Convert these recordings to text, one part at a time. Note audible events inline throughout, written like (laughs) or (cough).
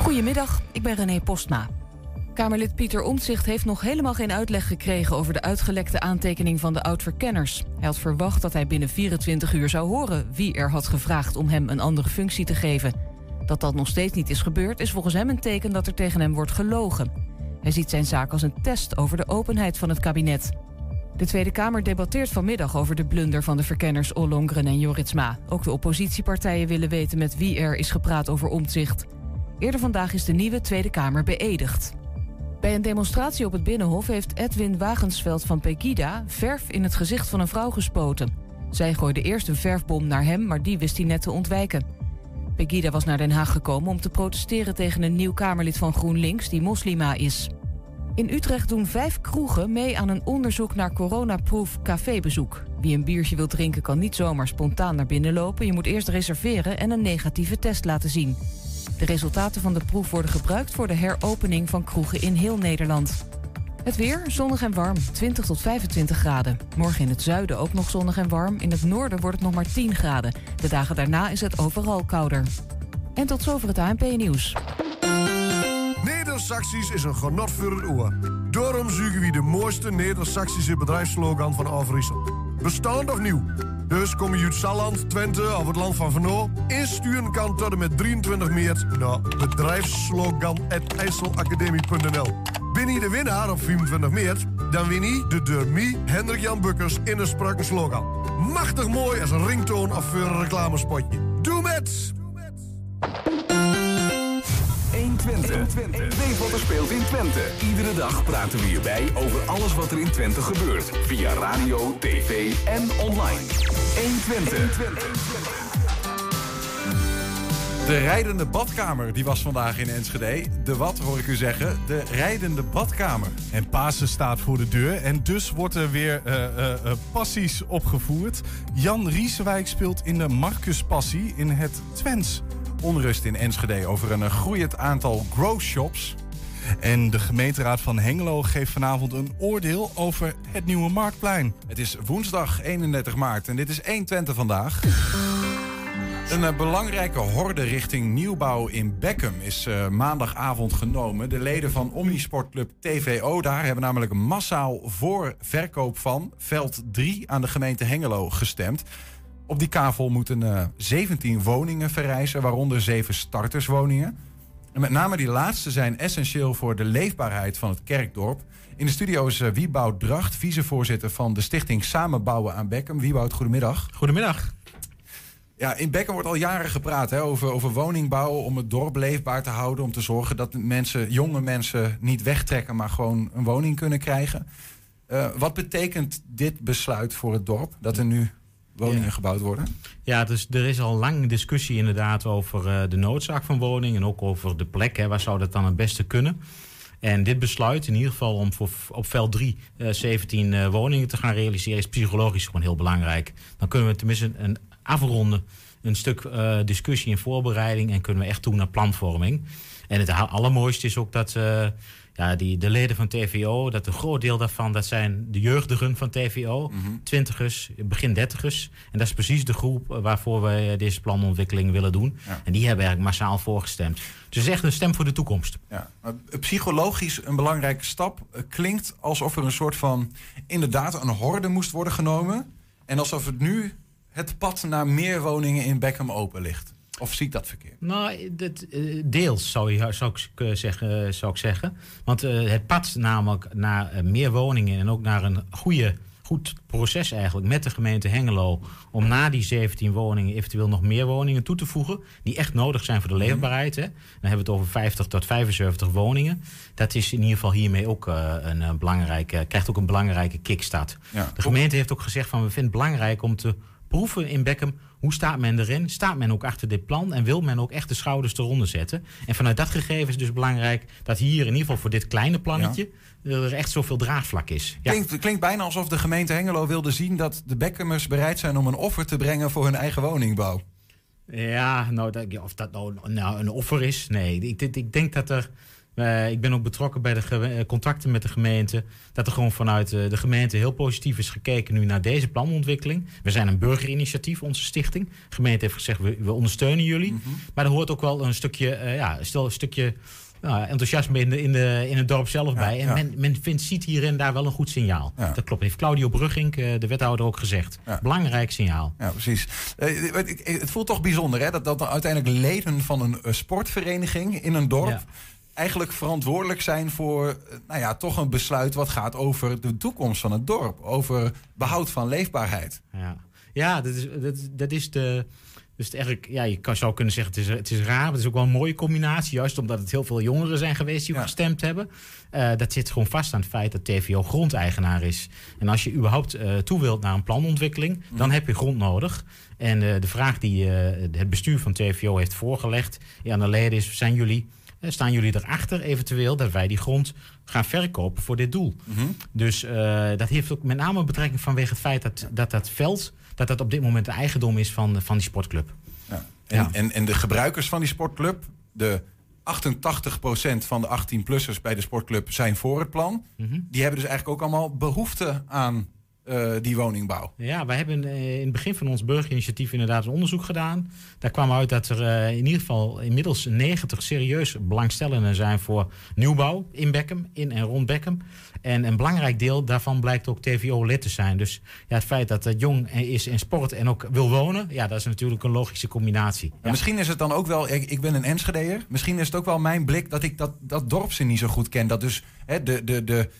Goedemiddag, ik ben René Postma. Kamerlid Pieter Omtzigt heeft nog helemaal geen uitleg gekregen over de uitgelekte aantekening van de oud-verkenners. Hij had verwacht dat hij binnen 24 uur zou horen wie er had gevraagd om hem een andere functie te geven. Dat dat nog steeds niet is gebeurd, is volgens hem een teken dat er tegen hem wordt gelogen. Hij ziet zijn zaak als een test over de openheid van het kabinet. De Tweede Kamer debatteert vanmiddag over de blunder van de verkenners Ollongren en Joritsma. Ook de oppositiepartijen willen weten met wie er is gepraat over omzicht. Eerder vandaag is de nieuwe Tweede Kamer beëdigd. Bij een demonstratie op het Binnenhof heeft Edwin Wagensveld van Pegida verf in het gezicht van een vrouw gespoten. Zij gooide eerst een verfbom naar hem, maar die wist hij net te ontwijken. Pegida was naar Den Haag gekomen om te protesteren tegen een nieuw Kamerlid van GroenLinks die moslima is. In Utrecht doen vijf kroegen mee aan een onderzoek naar coronaproof cafébezoek. Wie een biertje wil drinken kan niet zomaar spontaan naar binnen lopen. Je moet eerst reserveren en een negatieve test laten zien. De resultaten van de proef worden gebruikt voor de heropening van kroegen in heel Nederland. Het weer zonnig en warm, 20 tot 25 graden. Morgen in het zuiden ook nog zonnig en warm. In het noorden wordt het nog maar 10 graden. De dagen daarna is het overal kouder. En tot zover het ANP-nieuws. Neder-Saxisch is een genot voor het oor. Daarom zoeken we de mooiste Neder-Saxische bedrijfslogan van Overijssel. Bestaand of nieuw? Dus kom je uit Salland, Twente of het land van Venlo? Insturen kan tot en met 23 maart naar bedrijfslogan.ijsselacademie.nl Ben je de winnaar op 24 maart? Dan win je de Dermie Hendrik Jan Bukkers in een slogan. Machtig mooi als een ringtoon of voor een reclamespotje. Doe met! 120. Weet wat er speelt in Twente. Iedere dag praten we hierbij over alles wat er in Twente gebeurt. Via radio, tv en online. 120. De rijdende badkamer die was vandaag in Enschede. De wat hoor ik u zeggen? De rijdende badkamer. En Pasen staat voor de deur en dus wordt er weer uh, uh, passies opgevoerd. Jan Riesewijk speelt in de Marcus Passie in het Twents. Onrust in Enschede over een groeiend aantal grow shops. En de gemeenteraad van Hengelo geeft vanavond een oordeel over het nieuwe Marktplein. Het is woensdag 31 maart en dit is 120 vandaag. Een uh, belangrijke horde richting nieuwbouw in Beckham is uh, maandagavond genomen. De leden van Omnisportclub TVO daar hebben namelijk massaal voor verkoop van veld 3 aan de gemeente Hengelo gestemd. Op die kavel moeten uh, 17 woningen verrijzen, waaronder 7 starterswoningen. En met name die laatste zijn essentieel voor de leefbaarheid van het kerkdorp. In de studio is Wieboud Dracht, vicevoorzitter van de stichting Samenbouwen aan Beckham. Wieboud, goedemiddag. Goedemiddag. Ja, in Bekken wordt al jaren gepraat hè, over, over woningbouw, om het dorp leefbaar te houden, om te zorgen dat mensen, jonge mensen niet wegtrekken, maar gewoon een woning kunnen krijgen. Uh, wat betekent dit besluit voor het dorp, dat er nu woningen ja. gebouwd worden? Ja, dus er is al lang discussie inderdaad over uh, de noodzaak van woningen en ook over de plek. Hè, waar zou dat dan het beste kunnen? En dit besluit, in ieder geval om voor, op veld 3 uh, 17 uh, woningen te gaan realiseren, is psychologisch gewoon heel belangrijk. Dan kunnen we tenminste een afronden. Een stuk discussie en voorbereiding en kunnen we echt toe naar planvorming. En het allermooiste is ook dat ja, die, de leden van TVO, dat een groot deel daarvan, dat zijn de jeugdigen van TVO, mm -hmm. twintigers, begin dertigers. En dat is precies de groep waarvoor we deze planontwikkeling willen doen. Ja. En die hebben eigenlijk massaal voorgestemd. Dus echt een stem voor de toekomst. Ja. Psychologisch een belangrijke stap. Klinkt alsof er een soort van inderdaad een horde moest worden genomen. En alsof het nu het pad naar meer woningen in Beckham open ligt? Of zie ik dat verkeerd? Nou, dit, uh, deels zou, je, zou, ik zeggen, zou ik zeggen. Want het pad namelijk naar meer woningen en ook naar een goede, goed proces eigenlijk met de gemeente Hengelo... om na die 17 woningen eventueel nog meer woningen toe te voegen... die echt nodig zijn voor de leefbaarheid. Hè. Dan hebben we het over 50 tot 75 woningen. Dat is in ieder geval hiermee ook een belangrijke, krijgt ook een belangrijke kickstart. Ja. De gemeente heeft ook gezegd van we vinden het belangrijk om te proeven in Beckham. Hoe staat men erin? Staat men ook achter dit plan? En wil men ook echt de schouders eronder zetten? En vanuit dat gegeven is dus belangrijk dat hier in ieder geval voor dit kleine plannetje... Ja. er echt zoveel draagvlak is. Ja. Klinkt, klinkt bijna alsof de gemeente Hengelo wilde zien... dat de Beckhamers bereid zijn om een offer te brengen voor hun eigen woningbouw. Ja, nou, dat, of dat nou, nou een offer is, nee. Ik, ik denk dat er... Eh, ik ben ook betrokken bij de eh, contacten met de gemeente. Dat er gewoon vanuit eh, de gemeente heel positief is gekeken nu naar deze planontwikkeling. We zijn een burgerinitiatief, onze stichting. De gemeente heeft gezegd, we, we ondersteunen jullie. Mhm. Maar er hoort ook wel een stukje, ja, stel een stukje nou, enthousiasme in, de, in, de, in het dorp zelf bij. En ja. men, men vindt, ziet hierin daar wel een goed signaal. Ja. Dat klopt. Heeft Claudio Brugging, de wethouder, ook gezegd. Belangrijk signaal. Ja, precies. Het voelt toch bijzonder hè, dat, dat uiteindelijk leden van een sportvereniging in een dorp. Eigenlijk verantwoordelijk zijn voor eh, nou ja, toch een besluit wat gaat over de toekomst van het dorp. Over behoud van leefbaarheid. Ja, ja dat, is, dat, dat is de. Dus het eigenlijk, ja, je kan, zou kunnen zeggen, het is, het is raar. maar Het is ook wel een mooie combinatie. Juist omdat het heel veel jongeren zijn geweest die Ja. gestemd hebben. Eh, dat zit gewoon vast aan het feit dat TVO grondeigenaar is. En als je überhaupt eh, toe wilt naar een planontwikkeling, dan heb je grond nodig. En de vraag die het bestuur van TVO heeft voorgelegd ja, aan de leden is: zijn jullie, staan jullie erachter eventueel dat wij die grond gaan verkopen voor dit doel? Dus eh, dat heeft ook met name betrekking vanwege het feit dat dat, dat veld dat dat op dit moment de eigendom is van, van die sportclub. Ja. En, Ja. En, en de gebruikers van die sportclub, de 88% van de 18-plussers bij de sportclub zijn voor het plan. Mhm. Die hebben dus eigenlijk ook allemaal behoefte aan eh, die woningbouw. Ja, wij hebben eh, in het begin van ons burgerinitiatief inderdaad een onderzoek gedaan. Daar kwam uit dat er eh, in ieder geval inmiddels 90 serieus belangstellenden zijn voor nieuwbouw in Beckham, in en rond Beckham. En een belangrijk deel daarvan blijkt ook TVO-lid te zijn. Dus ja, het feit dat het jong is in sport en ook wil wonen, ja, dat is natuurlijk een logische combinatie. Ja. Misschien is het dan ook wel, ik, ik ben een Enschedeer. Misschien is het ook wel mijn blik dat ik dat, dat dorpszin niet zo goed ken. Dat dus hè, de, de, de,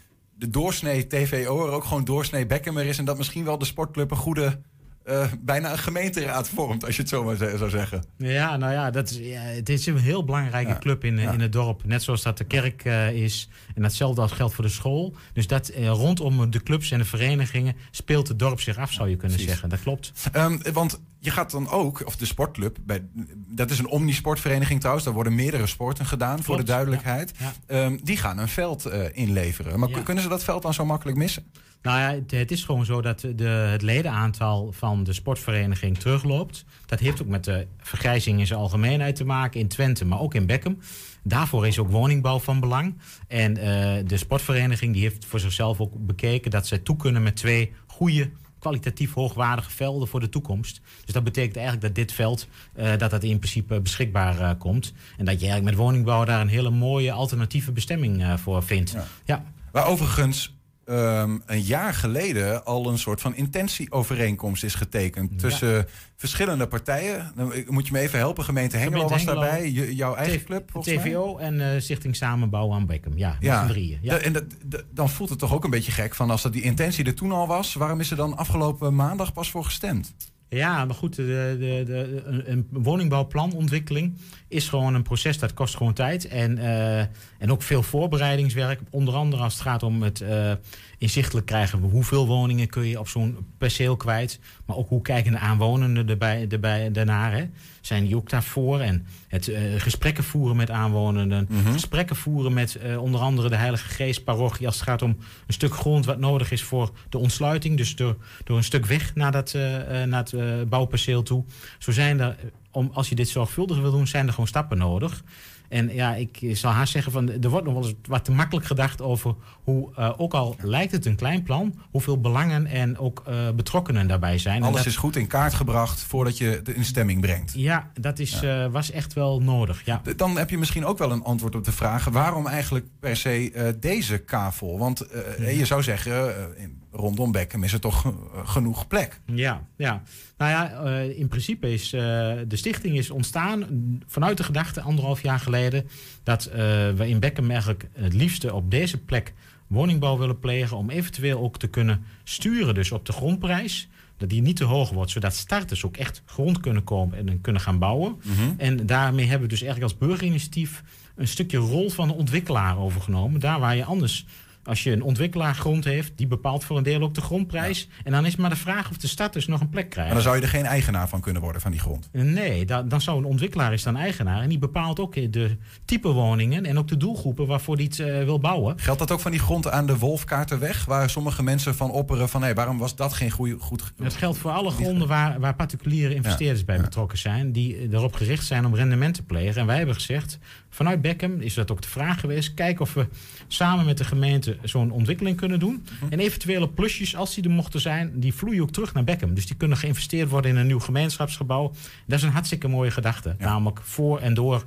de doorsnee TVO er ook gewoon doorsnee Beckhammer is. En dat misschien wel de sportclub een goede, eh, bijna een gemeenteraad vormt, als je het zo maar zou zeggen. Ja, nou ja, dat is, ja, het is een heel belangrijke Ja, club in, ja. in het dorp. Net zoals dat de kerk eh, is. En datzelfde als geldt voor de school. Dus dat eh, rondom de clubs en de verenigingen speelt het dorp zich af, zou je kunnen precies. zeggen. Dat klopt. Ehm, want je gaat dan ook, of de sportclub, bij, dat is een omnisportvereniging trouwens. Daar worden meerdere sporten gedaan, voor de duidelijkheid. Ehm, die gaan een veld eh, inleveren. Maar kunnen ze dat veld dan zo makkelijk missen? Nou ja, het, is gewoon zo dat de, het ledenaantal van de sportvereniging terugloopt. Dat heeft ook met de vergrijzing in zijn algemeenheid te maken in Twente, maar ook in Beckham. Daarvoor is ook woningbouw van belang. En eh, de sportvereniging die heeft voor zichzelf ook bekeken dat zij toe kunnen met twee goede, kwalitatief hoogwaardige velden voor de toekomst. Dus dat betekent eigenlijk dat dit veld eh, dat dat in principe beschikbaar eh, komt. En dat je eigenlijk met woningbouw daar een hele mooie alternatieve bestemming voor vindt. Ja. ja. Waar overigens ehm, een jaar geleden al een soort van intentieovereenkomst is getekend tussen verschillende partijen. Dan moet je me even helpen. Gemeente Hengelo Gemeente was daarbij. Jouw eigen club, mij? TVO en eh, Stichting Samenbouw aan Beckham. Ja, Ja, drieën. Ja. En dat, dan voelt het toch ook een beetje gek van als dat die intentie er toen al was. Waarom is er dan afgelopen maandag pas voor gestemd? Ja, maar goed, de, de, de, een, woningbouwplanontwikkeling is gewoon een proces dat kost gewoon tijd. En, eh, en ook veel voorbereidingswerk. Onder andere als het gaat om het eh, inzichtelijk krijgen. Hoeveel woningen kun je op zo'n perceel kwijt. Maar ook hoe kijken de aanwonenden erbij, erbij, daarnaar. Hè? Zijn die ook daarvoor? En het eh, gesprekken voeren met aanwonenden. Gesprekken voeren met eh, onder andere de Heilige Geest parochie. Als het gaat om een stuk grond wat nodig is voor de ontsluiting. Dus door, door een stuk weg naar, dat, eh, naar het bouwperceel toe. Zo zijn er, om, als je dit zorgvuldig wil doen, zijn er gewoon stappen nodig. En ja, ik zal haast zeggen, van, er wordt nog wel eens wat te makkelijk gedacht over hoe, eh, ook al lijkt het een klein plan, hoeveel belangen en ook eh, betrokkenen daarbij zijn. Alles dat- is goed in kaart gebracht voordat je het in stemming brengt. Ja, dat is, eh, was echt wel nodig. Ja. Dan heb je misschien ook wel een antwoord op de vraag... waarom eigenlijk per se deze kavel? Want je zou zeggen, in- rondom Beckham is er toch genoeg plek. Ja, ja. Nou ja, eh, in principe is eh, de stichting is ontstaan vanuit de gedachte anderhalf jaar geleden dat eh, we in Beckham eigenlijk het liefste op deze plek woningbouw willen plegen om eventueel ook te kunnen sturen dus op de grondprijs. Dat die niet te hoog wordt, zodat starters ook echt grond kunnen komen en kunnen gaan bouwen. En daarmee hebben we dus eigenlijk als burgerinitiatief een stukje rol van de ontwikkelaar overgenomen. Daar waar je anders Als je een ontwikkelaargrond heeft, die bepaalt voor een deel ook de grondprijs. En dan is maar de vraag of de stad dus nog een plek Maar krijgt. dan zou je er geen eigenaar van kunnen worden van die grond. Nee, da- dan zou een ontwikkelaar is dan eigenaar. En die bepaalt ook de type woningen en ook de doelgroepen waarvoor die het eh, wil bouwen. Geldt dat ook van die grond aan de Wolfkaartenweg? Waar sommige mensen van opperen van... hé, waarom was dat geen goede, goed... Dat geldt voor alle gronden waar, waar particuliere investeerders bij betrokken zijn. Die eh, erop gericht zijn om rendement te plegen. En wij hebben gezegd, vanuit Beckham is dat ook de vraag geweest. Kijken of we samen met de gemeente zo'n ontwikkeling kunnen doen. En eventuele plusjes, als die er mochten zijn, die vloeien ook terug naar Beckham. Dus die kunnen geïnvesteerd worden in een nieuw gemeenschapsgebouw. Dat is een hartstikke mooie gedachte. Namelijk voor en door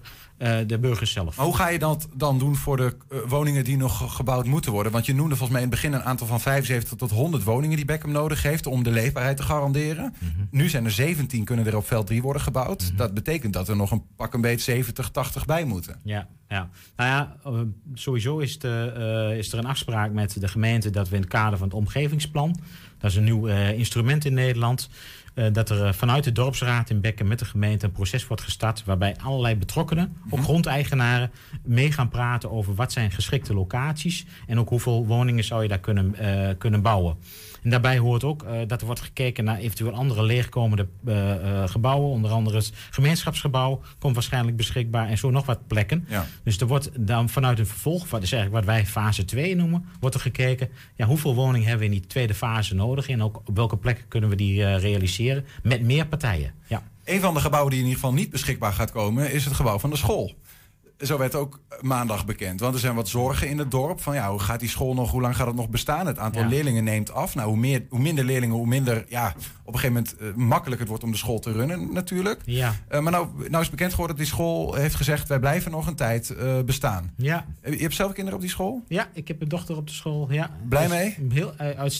de burgers zelf. Maar hoe ga je dat dan doen voor de eh, woningen die nog ge- gebouwd moeten worden? Want je noemde volgens mij in het begin een aantal van 75 tot 100 woningen die Beckham nodig heeft om de leefbaarheid te garanderen. Nu zijn er 17, kunnen er op veld 3 worden gebouwd. Dat betekent dat er nog een pak een beet 70, 80 bij moeten. Ja, ja. Nou ja, eh, sowieso is, de, eh, is er een afspraak met de gemeente dat we in het kader van het omgevingsplan, dat is een nieuw eh, instrument in Nederland, eh, dat er eh, vanuit de dorpsraad in Bekken met de gemeente een proces wordt gestart waarbij allerlei betrokkenen, ook grondeigenaren, mee gaan praten over wat zijn geschikte locaties en ook hoeveel woningen zou je daar kunnen, eh, kunnen bouwen. En daarbij hoort ook eh, dat er wordt gekeken naar eventueel andere leegkomende eh, eh, gebouwen. Onder andere het gemeenschapsgebouw komt waarschijnlijk beschikbaar en zo nog wat plekken. Ja. Dus er wordt dan vanuit een vervolg, wat is eigenlijk wat wij fase 2 noemen, wordt er gekeken ja, hoeveel woningen hebben we in die tweede fase nodig en ook op welke plekken kunnen we die realiseren met meer partijen. Ja. Een van de gebouwen die in ieder geval niet beschikbaar gaat komen is het gebouw van de school. Zo werd ook maandag bekend. Want er zijn wat zorgen in het dorp. Van ja, hoe gaat die school nog, hoe lang gaat het nog bestaan? Het aantal Ja. leerlingen neemt af. Nou, hoe, meer, hoe minder leerlingen, hoe minder ja, op een gegeven moment eh, makkelijk het wordt om de school te runnen natuurlijk. Ja. Eh, maar nou, nou is bekend geworden dat die school heeft gezegd... wij blijven nog een tijd eh, bestaan. Ja. Je hebt zelf kinderen op die school? ja, ik heb een dochter op de school. Ja. Blij mee? Heel,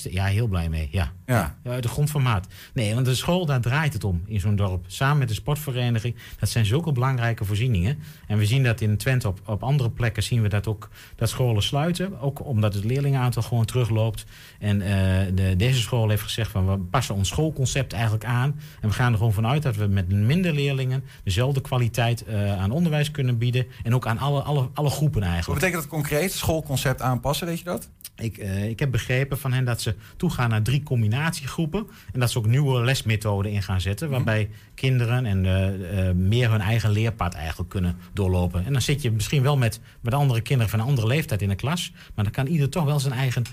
ja, heel blij mee. Ja. Ja. Ja, uit de grond van maat. Nee, want de school, daar draait het om in zo'n dorp. Samen met de sportvereniging. Dat zijn zulke belangrijke voorzieningen. En we zien dat in Twente op, op andere plekken zien we dat ook dat scholen sluiten. Ook omdat het leerlingenaantal gewoon terugloopt. En eh, de, deze school heeft gezegd van we passen ons schoolconcept eigenlijk aan. En we gaan er gewoon vanuit dat we met minder leerlingen dezelfde kwaliteit eh, aan onderwijs kunnen bieden. En ook aan alle, alle, alle groepen Wat eigenlijk. betekent dat concreet? Schoolconcept aanpassen, weet je dat? Ik, eh, ik heb begrepen van hen dat ze toegaan naar drie combinatiegroepen. En dat ze ook nieuwe lesmethoden in gaan zetten. Waarbij kinderen en, eh, eh, meer hun eigen leerpad eigenlijk kunnen doorlopen. En dan zit je misschien wel met, met andere kinderen van een andere leeftijd in de klas. Maar dan kan ieder toch wel zijn eigen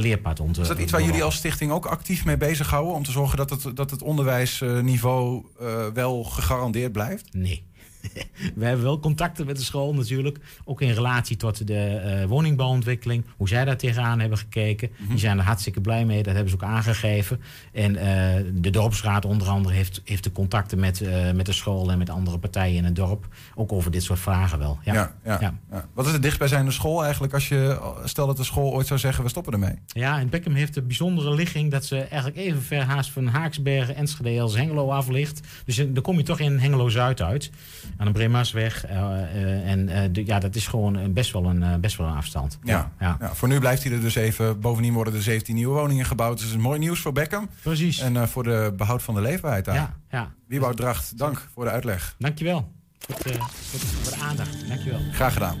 leerpad ont. Is dat iets waar jullie als stichting ook actief mee bezighouden? Om te zorgen dat het, dat het onderwijsniveau wel gegarandeerd blijft? Nee. (laughs) We hebben wel contacten met de school natuurlijk. Ook in relatie tot de eh, woningbouwontwikkeling. Hoe zij daar tegenaan hebben gekeken. Die zijn er hartstikke blij mee. Dat hebben ze ook aangegeven. En eh, de dorpsraad onder andere heeft, heeft de contacten met, eh, met de school en met andere partijen in het dorp. Ook over dit soort vragen wel. Ja, Ja, ja, ja. ja. Wat is het dichtstbijzijnde school eigenlijk als je, stel dat de school ooit zou zeggen, we stoppen ermee? Ja, en Beckham heeft de bijzondere ligging dat ze eigenlijk even ver haast van Haaksbergen, Enschede als Hengelo af ligt. Dus dan kom je toch in Hengelo-Zuid uit, aan de Bremasweg. eh, eh, en eh, de- ja, dat is gewoon best wel een, best wel een afstand. Ja. ja. Ja, voor nu blijft hij er dus even. Bovendien worden er 17 nieuwe woningen gebouwd. Dus dat is mooi nieuws voor Beckham. precies. En voor de behoud van de leefbaarheid daar. ja, ja. Wieboud Dracht, dank voor de uitleg. Dankjewel voor, het- voor de aandacht. Dankjewel. Graag gedaan.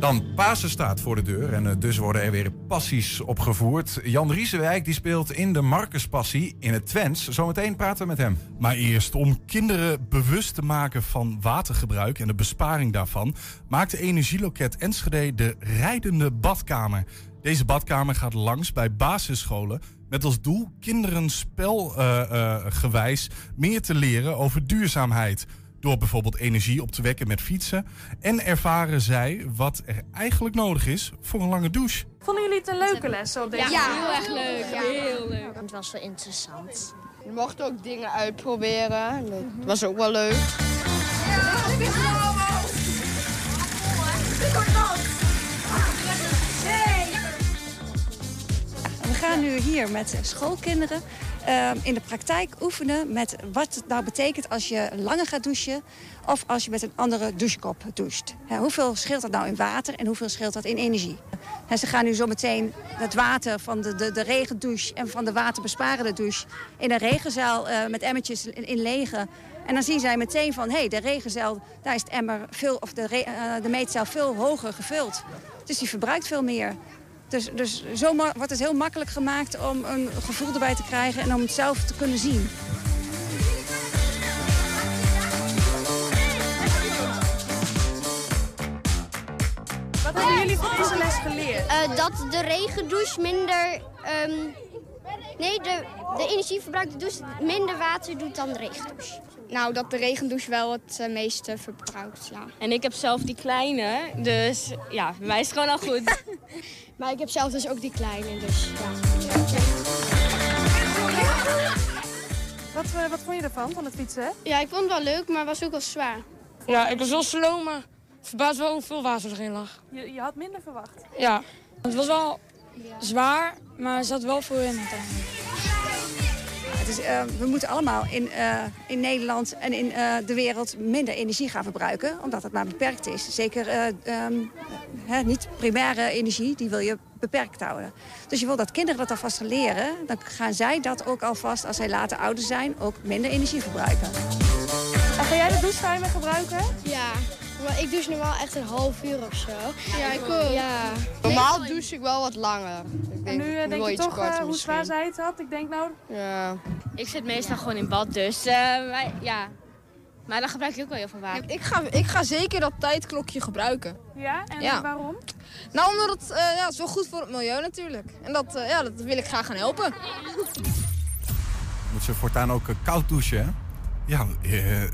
Dan Pasen staat voor de deur en eh, dus worden er weer passies opgevoerd. Jan Riesewijk die speelt in de Marcuspassie in het Twents. Zometeen praten we met hem. Maar eerst, om kinderen bewust te maken van watergebruik en de besparing daarvan, maakt de energieloket Enschede de rijdende badkamer. Deze badkamer gaat langs bij basisscholen met als doel kinderen spelgewijs meer te leren over duurzaamheid. Door bijvoorbeeld energie op te wekken met fietsen. En ervaren zij wat er eigenlijk nodig is voor een lange douche. Vonden jullie het een leuke les zo deze Ja, heel erg leuk. Heel leuk. Het was wel interessant. Je mocht ook dingen uitproberen. Dat was ook wel leuk. Gaan nu hier met schoolkinderen eh, in de praktijk oefenen met wat het nou betekent als je langer gaat douchen of als je met een andere douchekop doucht. Hoeveel scheelt dat nou in water en hoeveel scheelt dat in energie? En ze gaan nu zometeen het water van de, de, de regendouche en van de waterbesparende douche in een regenzaal eh, met emmertjes in-. En dan zien zij meteen van, hé, hey, de regencel, daar is emmer veel, of de, re, uh, de meetcel veel hoger gevuld. Dus die verbruikt veel meer. Dus, dus zo wordt het heel makkelijk gemaakt om een gevoel erbij te krijgen en om het zelf te kunnen zien. Wat hebben jullie van deze les geleerd? Uh, dat de regendouche minder... Um, nee, de, de energieverbruik de douche minder water doet dan de regendouche. Nou, dat de regendouche wel het uh, meeste verbruikt, ja. En ik heb zelf die kleine, dus ja, bij mij is het gewoon al goed. (laughs) maar ik heb zelf dus ook die kleine, dus ja. Wat, uh, wat vond je ervan, van het fietsen? Ja, ik vond het wel leuk, maar het was ook wel zwaar. Ja, ik was wel slow, maar verbaasd wel hoeveel water erin lag. Je, je had minder verwacht? Ja, het was wel zwaar, maar er zat wel veel in uiteindelijk. Het is, uh, we moeten allemaal in, uh, in Nederland en in uh, de wereld minder energie gaan verbruiken. Omdat het maar beperkt is. Zeker um, hè, niet primaire energie, die wil je beperkt houden. Dus je wil dat kinderen dat alvast leren. Dan gaan zij dat ook alvast, als zij later ouder zijn, ook minder energie verbruiken. En ga jij de douchetimer gebruiken? Ja. Maar ik douche nu wel echt een half uur of zo. Ja, ik ook. Ja. Normaal douche ik wel wat langer. Ik en nu denk je toch uh, hoe zwaar zij het had? Ik denk nou... Ja. Ik zit meestal gewoon in bad, dus uh, wij, ja. Maar dan gebruik je ook wel heel veel water. Ik ga, ik ga zeker dat tijdklokje gebruiken. Ja? En ja. waarom? Nou, omdat het, uh, ja, het is wel goed voor het milieu natuurlijk. En dat, uh, ja, dat wil ik graag gaan helpen. Moet ze voortaan ook koud douchen, hè? Ja.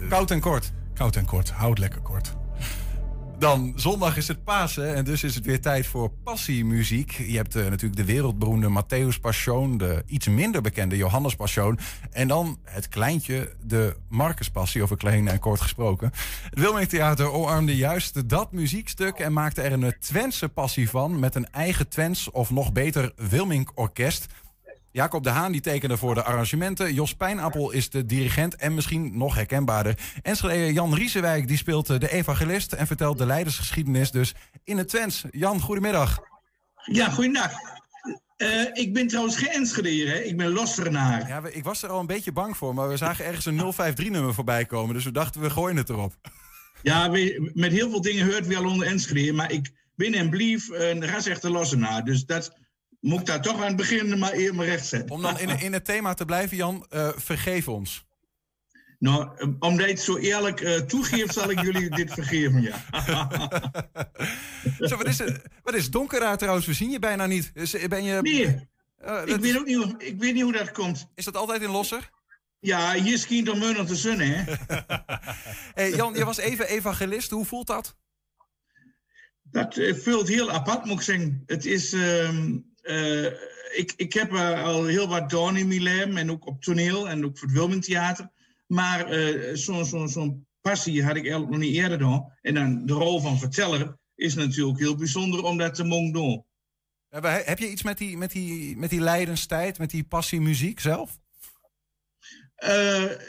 koud en kort. Koud en kort. Houd lekker kort. Dan, zondag is het Pasen en dus is het weer tijd voor passiemuziek. Je hebt uh, natuurlijk de wereldberoemde Matthäus Passion, de iets minder bekende Johannes Passion. En dan het kleintje, de Marcus Passie, over klein en kort gesproken. Het Wilming Theater omarmde juist dat muziekstuk en maakte er een Twentse passie van... met een eigen Twents of nog beter Wilming Orkest... Jacob de Haan die tekende voor de arrangementen. Jos Pijnappel is de dirigent en misschien nog herkenbaarder. Enschede Jan Riesewijk die speelt de evangelist en vertelt de leidersgeschiedenis dus in het Twents. Jan, goedemiddag. Ja, goedendag. Uh, ik ben trouwens geen Enschede, hè? ik ben Losserenaar. Ja, ik was er al een beetje bang voor, maar we zagen ergens een 053-nummer voorbij komen. Dus we dachten, we gooien het erop. Ja, we, met heel veel dingen hoort wel onder Enschede, maar ik ben en blief een rasechte Lossenaar. Dus dat moet ik daar toch aan het begin maar eerst maar recht zetten. Om dan in, in het thema te blijven, Jan, uh, vergeef ons. Nou, omdat je het zo eerlijk uh, toegeeft, zal ik jullie dit vergeven, ja. (laughs) zo, wat is, het, wat is donker trouwens? We zien je bijna niet. Ben je, nee, uh, ik, weet ook niet, hoe, ik weet niet hoe dat komt. Is dat altijd in Losser? Ja, hier schijnt om nog de zon, hè. (laughs) hey, Jan, je was even evangelist. Hoe voelt dat? Dat voelt heel apart, moet ik zeggen. Het is... Uh, uh, ik, ik heb uh, al heel wat gedaan in mijn leven en ook op toneel en ook voor het Wilmingtheater. Maar uh, zo'n zo, zo passie had ik eigenlijk nog niet eerder gedaan. En dan de rol van verteller is natuurlijk heel bijzonder om dat te mogen doen. Heb je iets met die, met die, met die lijdenstijd, met die passie muziek zelf?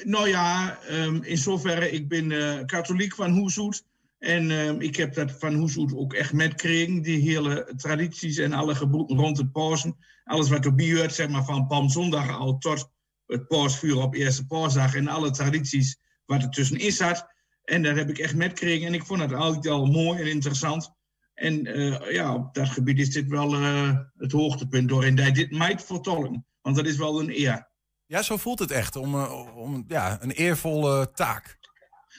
Nou ja, um, in zoverre, ik ben katholiek van Hoezoet. En uh, ik heb dat van Hoezoet ook echt metgekregen. Die hele tradities en alle gebroeden rond het Pasen. Alles wat erbij hoort, zeg maar van Palmzondag al tot het paasvuur op eerste paasdag. En alle tradities wat er tussenin zat. En dat heb ik echt metgekregen. En ik vond het altijd al mooi en interessant. En uh, ja, op dat gebied is dit wel uh, het hoogtepunt doorin dat dit mij vertolken. Want dat is wel een eer. Ja, zo voelt het echt. Om, uh, om ja, een eervolle taak.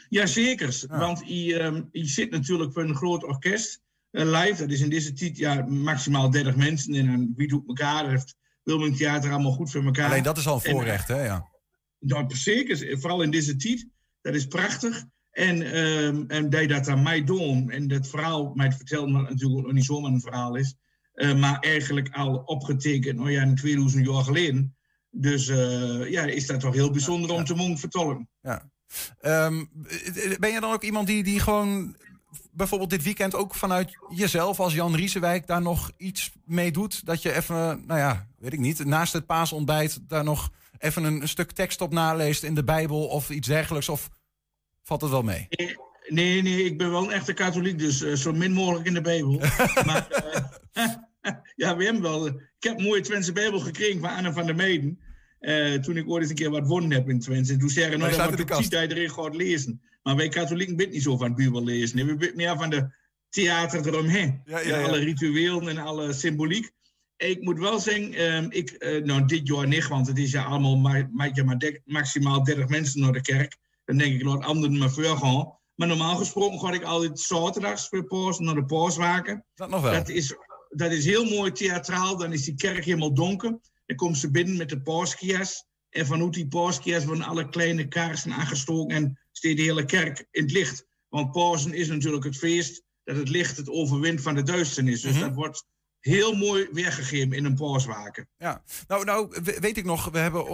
Jazeker, ja. want je, um, je zit natuurlijk voor een groot orkest uh, live. Dat is in deze tijd ja, maximaal 30 mensen. En dan wie doet elkaar, dat heeft Wilming Theater allemaal goed voor elkaar. Alleen dat is al een voorrecht, en, hè? Ja. Nou, zeker, vooral in deze tijd. Dat is prachtig. En, um, en dat je dat aan mij doen. En dat verhaal, mij vertelt, maar natuurlijk nog niet zomaar een verhaal is. Uh, maar eigenlijk al opgetekend, nou ja, 2000 jaar geleden. Dus uh, ja, is dat toch heel bijzonder ja, om te mogen vertolken. Ja. Um, ben je dan ook iemand die, die gewoon bijvoorbeeld dit weekend ook vanuit jezelf als Jan Riesewijk daar nog iets mee doet? Dat je even, nou ja, weet ik niet, naast het paasontbijt daar nog even een, een stuk tekst op naleest in de Bijbel of iets dergelijks? Of valt het wel mee? Nee, nee, nee ik ben wel een echte katholiek, dus uh, zo min mogelijk in de Bijbel. (laughs) maar uh, (laughs) ja, we hebben wel. Ik heb een mooie Twentse Bijbel gekregen van Anne van der Meiden. Eh, toen ik ooit eens een keer wat wonnen heb in Twente. Toen nou, staat dat tijd erin gaat lezen. Maar wij katholieken bent niet zo van het Bijbel lezen. Nee, we bent meer van de theater eromheen. Ja, ja, alle rituelen en alle symboliek. Ik moet wel zeggen, ehm, ik, eh, nou dit jaar niet, want het is ja allemaal ma maar maximaal 30 mensen naar de kerk. Dan denk ik, laat anderen maar voor gaan. Maar normaal gesproken ga ik altijd zaterdags voor paus naar de pauswaken. Dat nog wel. Dat is, dat is heel mooi theatraal. Dan is die kerk helemaal donker. Dan komen ze binnen met de pauskias. En vanuit die pauskias worden alle kleine kaarsen aangestoken. En steekt de hele kerk in het licht. Want Pausen is natuurlijk het feest dat het licht het overwint van de duisternis. Dus Mhm. dat wordt heel mooi weergegeven in een pauswaken. Ja, nou, nou we- weet ik nog, we hebben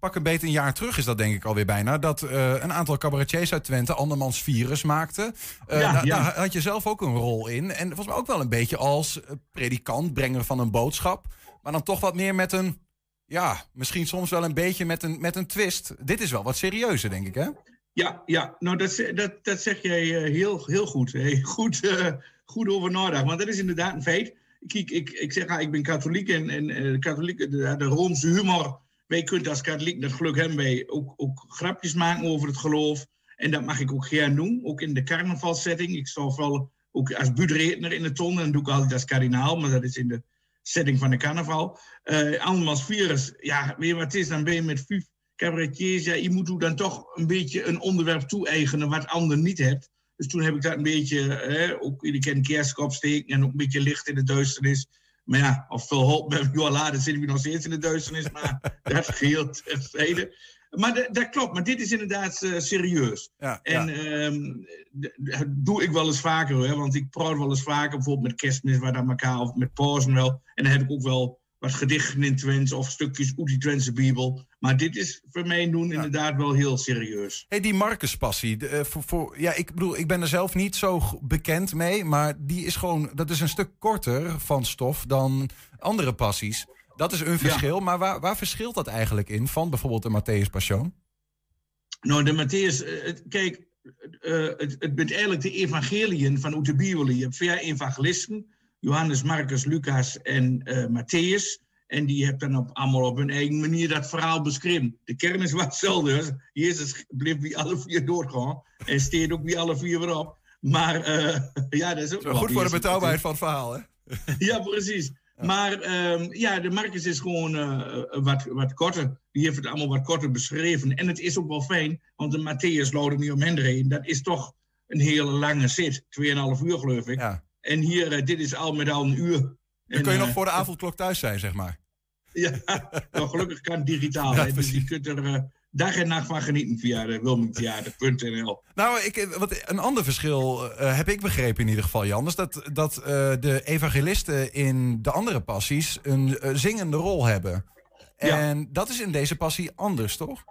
pak een beetje een jaar terug is dat denk ik alweer bijna, dat eh, een aantal cabaretiers uit Twente andermans virus maakten. Eh, ja. daar had je zelf ook een rol in. En volgens mij ook wel een beetje als eh, predikant, brenger van een boodschap. Maar dan toch wat meer met een, ja, misschien soms wel een beetje met een, met een twist. Dit is wel wat serieuzer, denk ik, hè? Ja, ja nou dat, dat, dat zeg jij eh, heel, heel goed. Hey, goed, eh, goed over nagedacht. Want dat is inderdaad een feit. Ik, ik zeg, ah, ik ben katholiek en, en eh, katholiek, de, de Roomse humor. Wij kunnen als katholiek, dat geluk hebben wij, ook, ook grapjes maken over het geloof. En dat mag ik ook graag doen, ook in de carnavalsetting. Ik sta wel ook als budredner in de ton, en doe ik altijd als kardinaal, maar dat is in de setting van de carnaval. Eh Andermans virus, ja, weet wat het is? Dan ben je met vijf cabaretiers, ja, je moet dan toch een beetje een onderwerp toe-eigenen wat ander niet hebt. Dus toen heb ik dat een beetje, ook jullie kennen kerskop steken en ook een beetje licht in de duisternis. Maar ja, of veel hulp met (laughs) Johan later zitten we nog steeds in de duisternis, maar (laughs) dat geheel terzijde. Maar dat- dat klopt, maar dit is inderdaad eh, serieus. Ja, En ehm, dat doe ik wel eens vaker, hoor, want ik praat wel eens vaker, bijvoorbeeld met kerstmis, waar dan elkaar, of met pauzen wel. En dan heb ik ook wel wat gedichten in Twents of stukjes uit die Twentse Bijbel. Maar dit is voor mij doen inderdaad wel heel serieus. Hey, die Marcus-passie. eh, voor, voor, ja, ik bedoel, ik ben er zelf niet zo bekend mee. Maar die is gewoon, dat is een stuk korter van stof dan andere passies. Dat is een verschil. Maar waar, waar verschilt dat eigenlijk in van bijvoorbeeld de Matthäus Passion? Nou, de Matthäus, eh, kijk, eh, het, het bent eigenlijk de evangeliën van de Bijbel. Je hebt vier evangelisten, Johannes, Marcus, Lucas en eh Matthäus. En die hebben dan op, allemaal op hun eigen manier dat verhaal beschreven. De kern is wat hetzelfde. dus Jezus bleef bij alle vier doorgaan. En steert ook bij alle vier weer op. Maar (laughs) ja, dat is ook Zo goed voor de betrouwbaarheid van het verhaal, hè? (laughs) ja, precies. Maar ehm, ja, de Marcus is gewoon eh, wat, wat korter. Die heeft het allemaal wat korter beschreven. En het is ook wel fijn, want de Matthäus Lode niet om heen dat is toch een hele lange zit. Tweeënhalf uur, geloof ik. En hier, eh, dit is al met al een uur. Dan kun je nog eh, voor de avondklok thuis zijn, zeg maar. Ja, (laughs) nou, gelukkig kan het digitaal. Ja, dus je kunt er dag en nacht van genieten via de wilmingtheater.nl. Nou, ik, wat, een ander verschil eh, heb ik begrepen in ieder geval, Jan. Is dat, dat eh, de evangelisten in de andere passies een eh, zingende rol hebben. En dat is in deze passie anders, toch?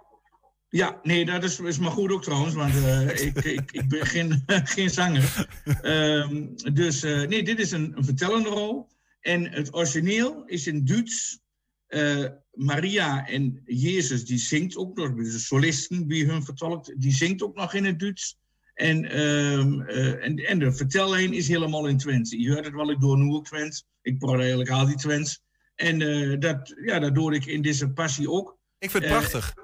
Ja, nee, dat is, is maar goed ook trouwens, want ik, ik, ik ben geen, (laughs) geen zanger. Ehm, dus nee, dit is een, een vertellende rol. En het origineel is in Duits. Maria en Jezus, die zingt ook nog, dus de solisten wie hun vertolkt, die zingt ook nog in het Duits. En, ehm, eh, en, en de vertellijn is helemaal in Twents. Je hoort het wel, ik doe nu ook Twents. Ik praat eigenlijk al die Twents. En eh, dat, ja, dat doe ik in deze passie ook. Ik vind het Eh, prachtig.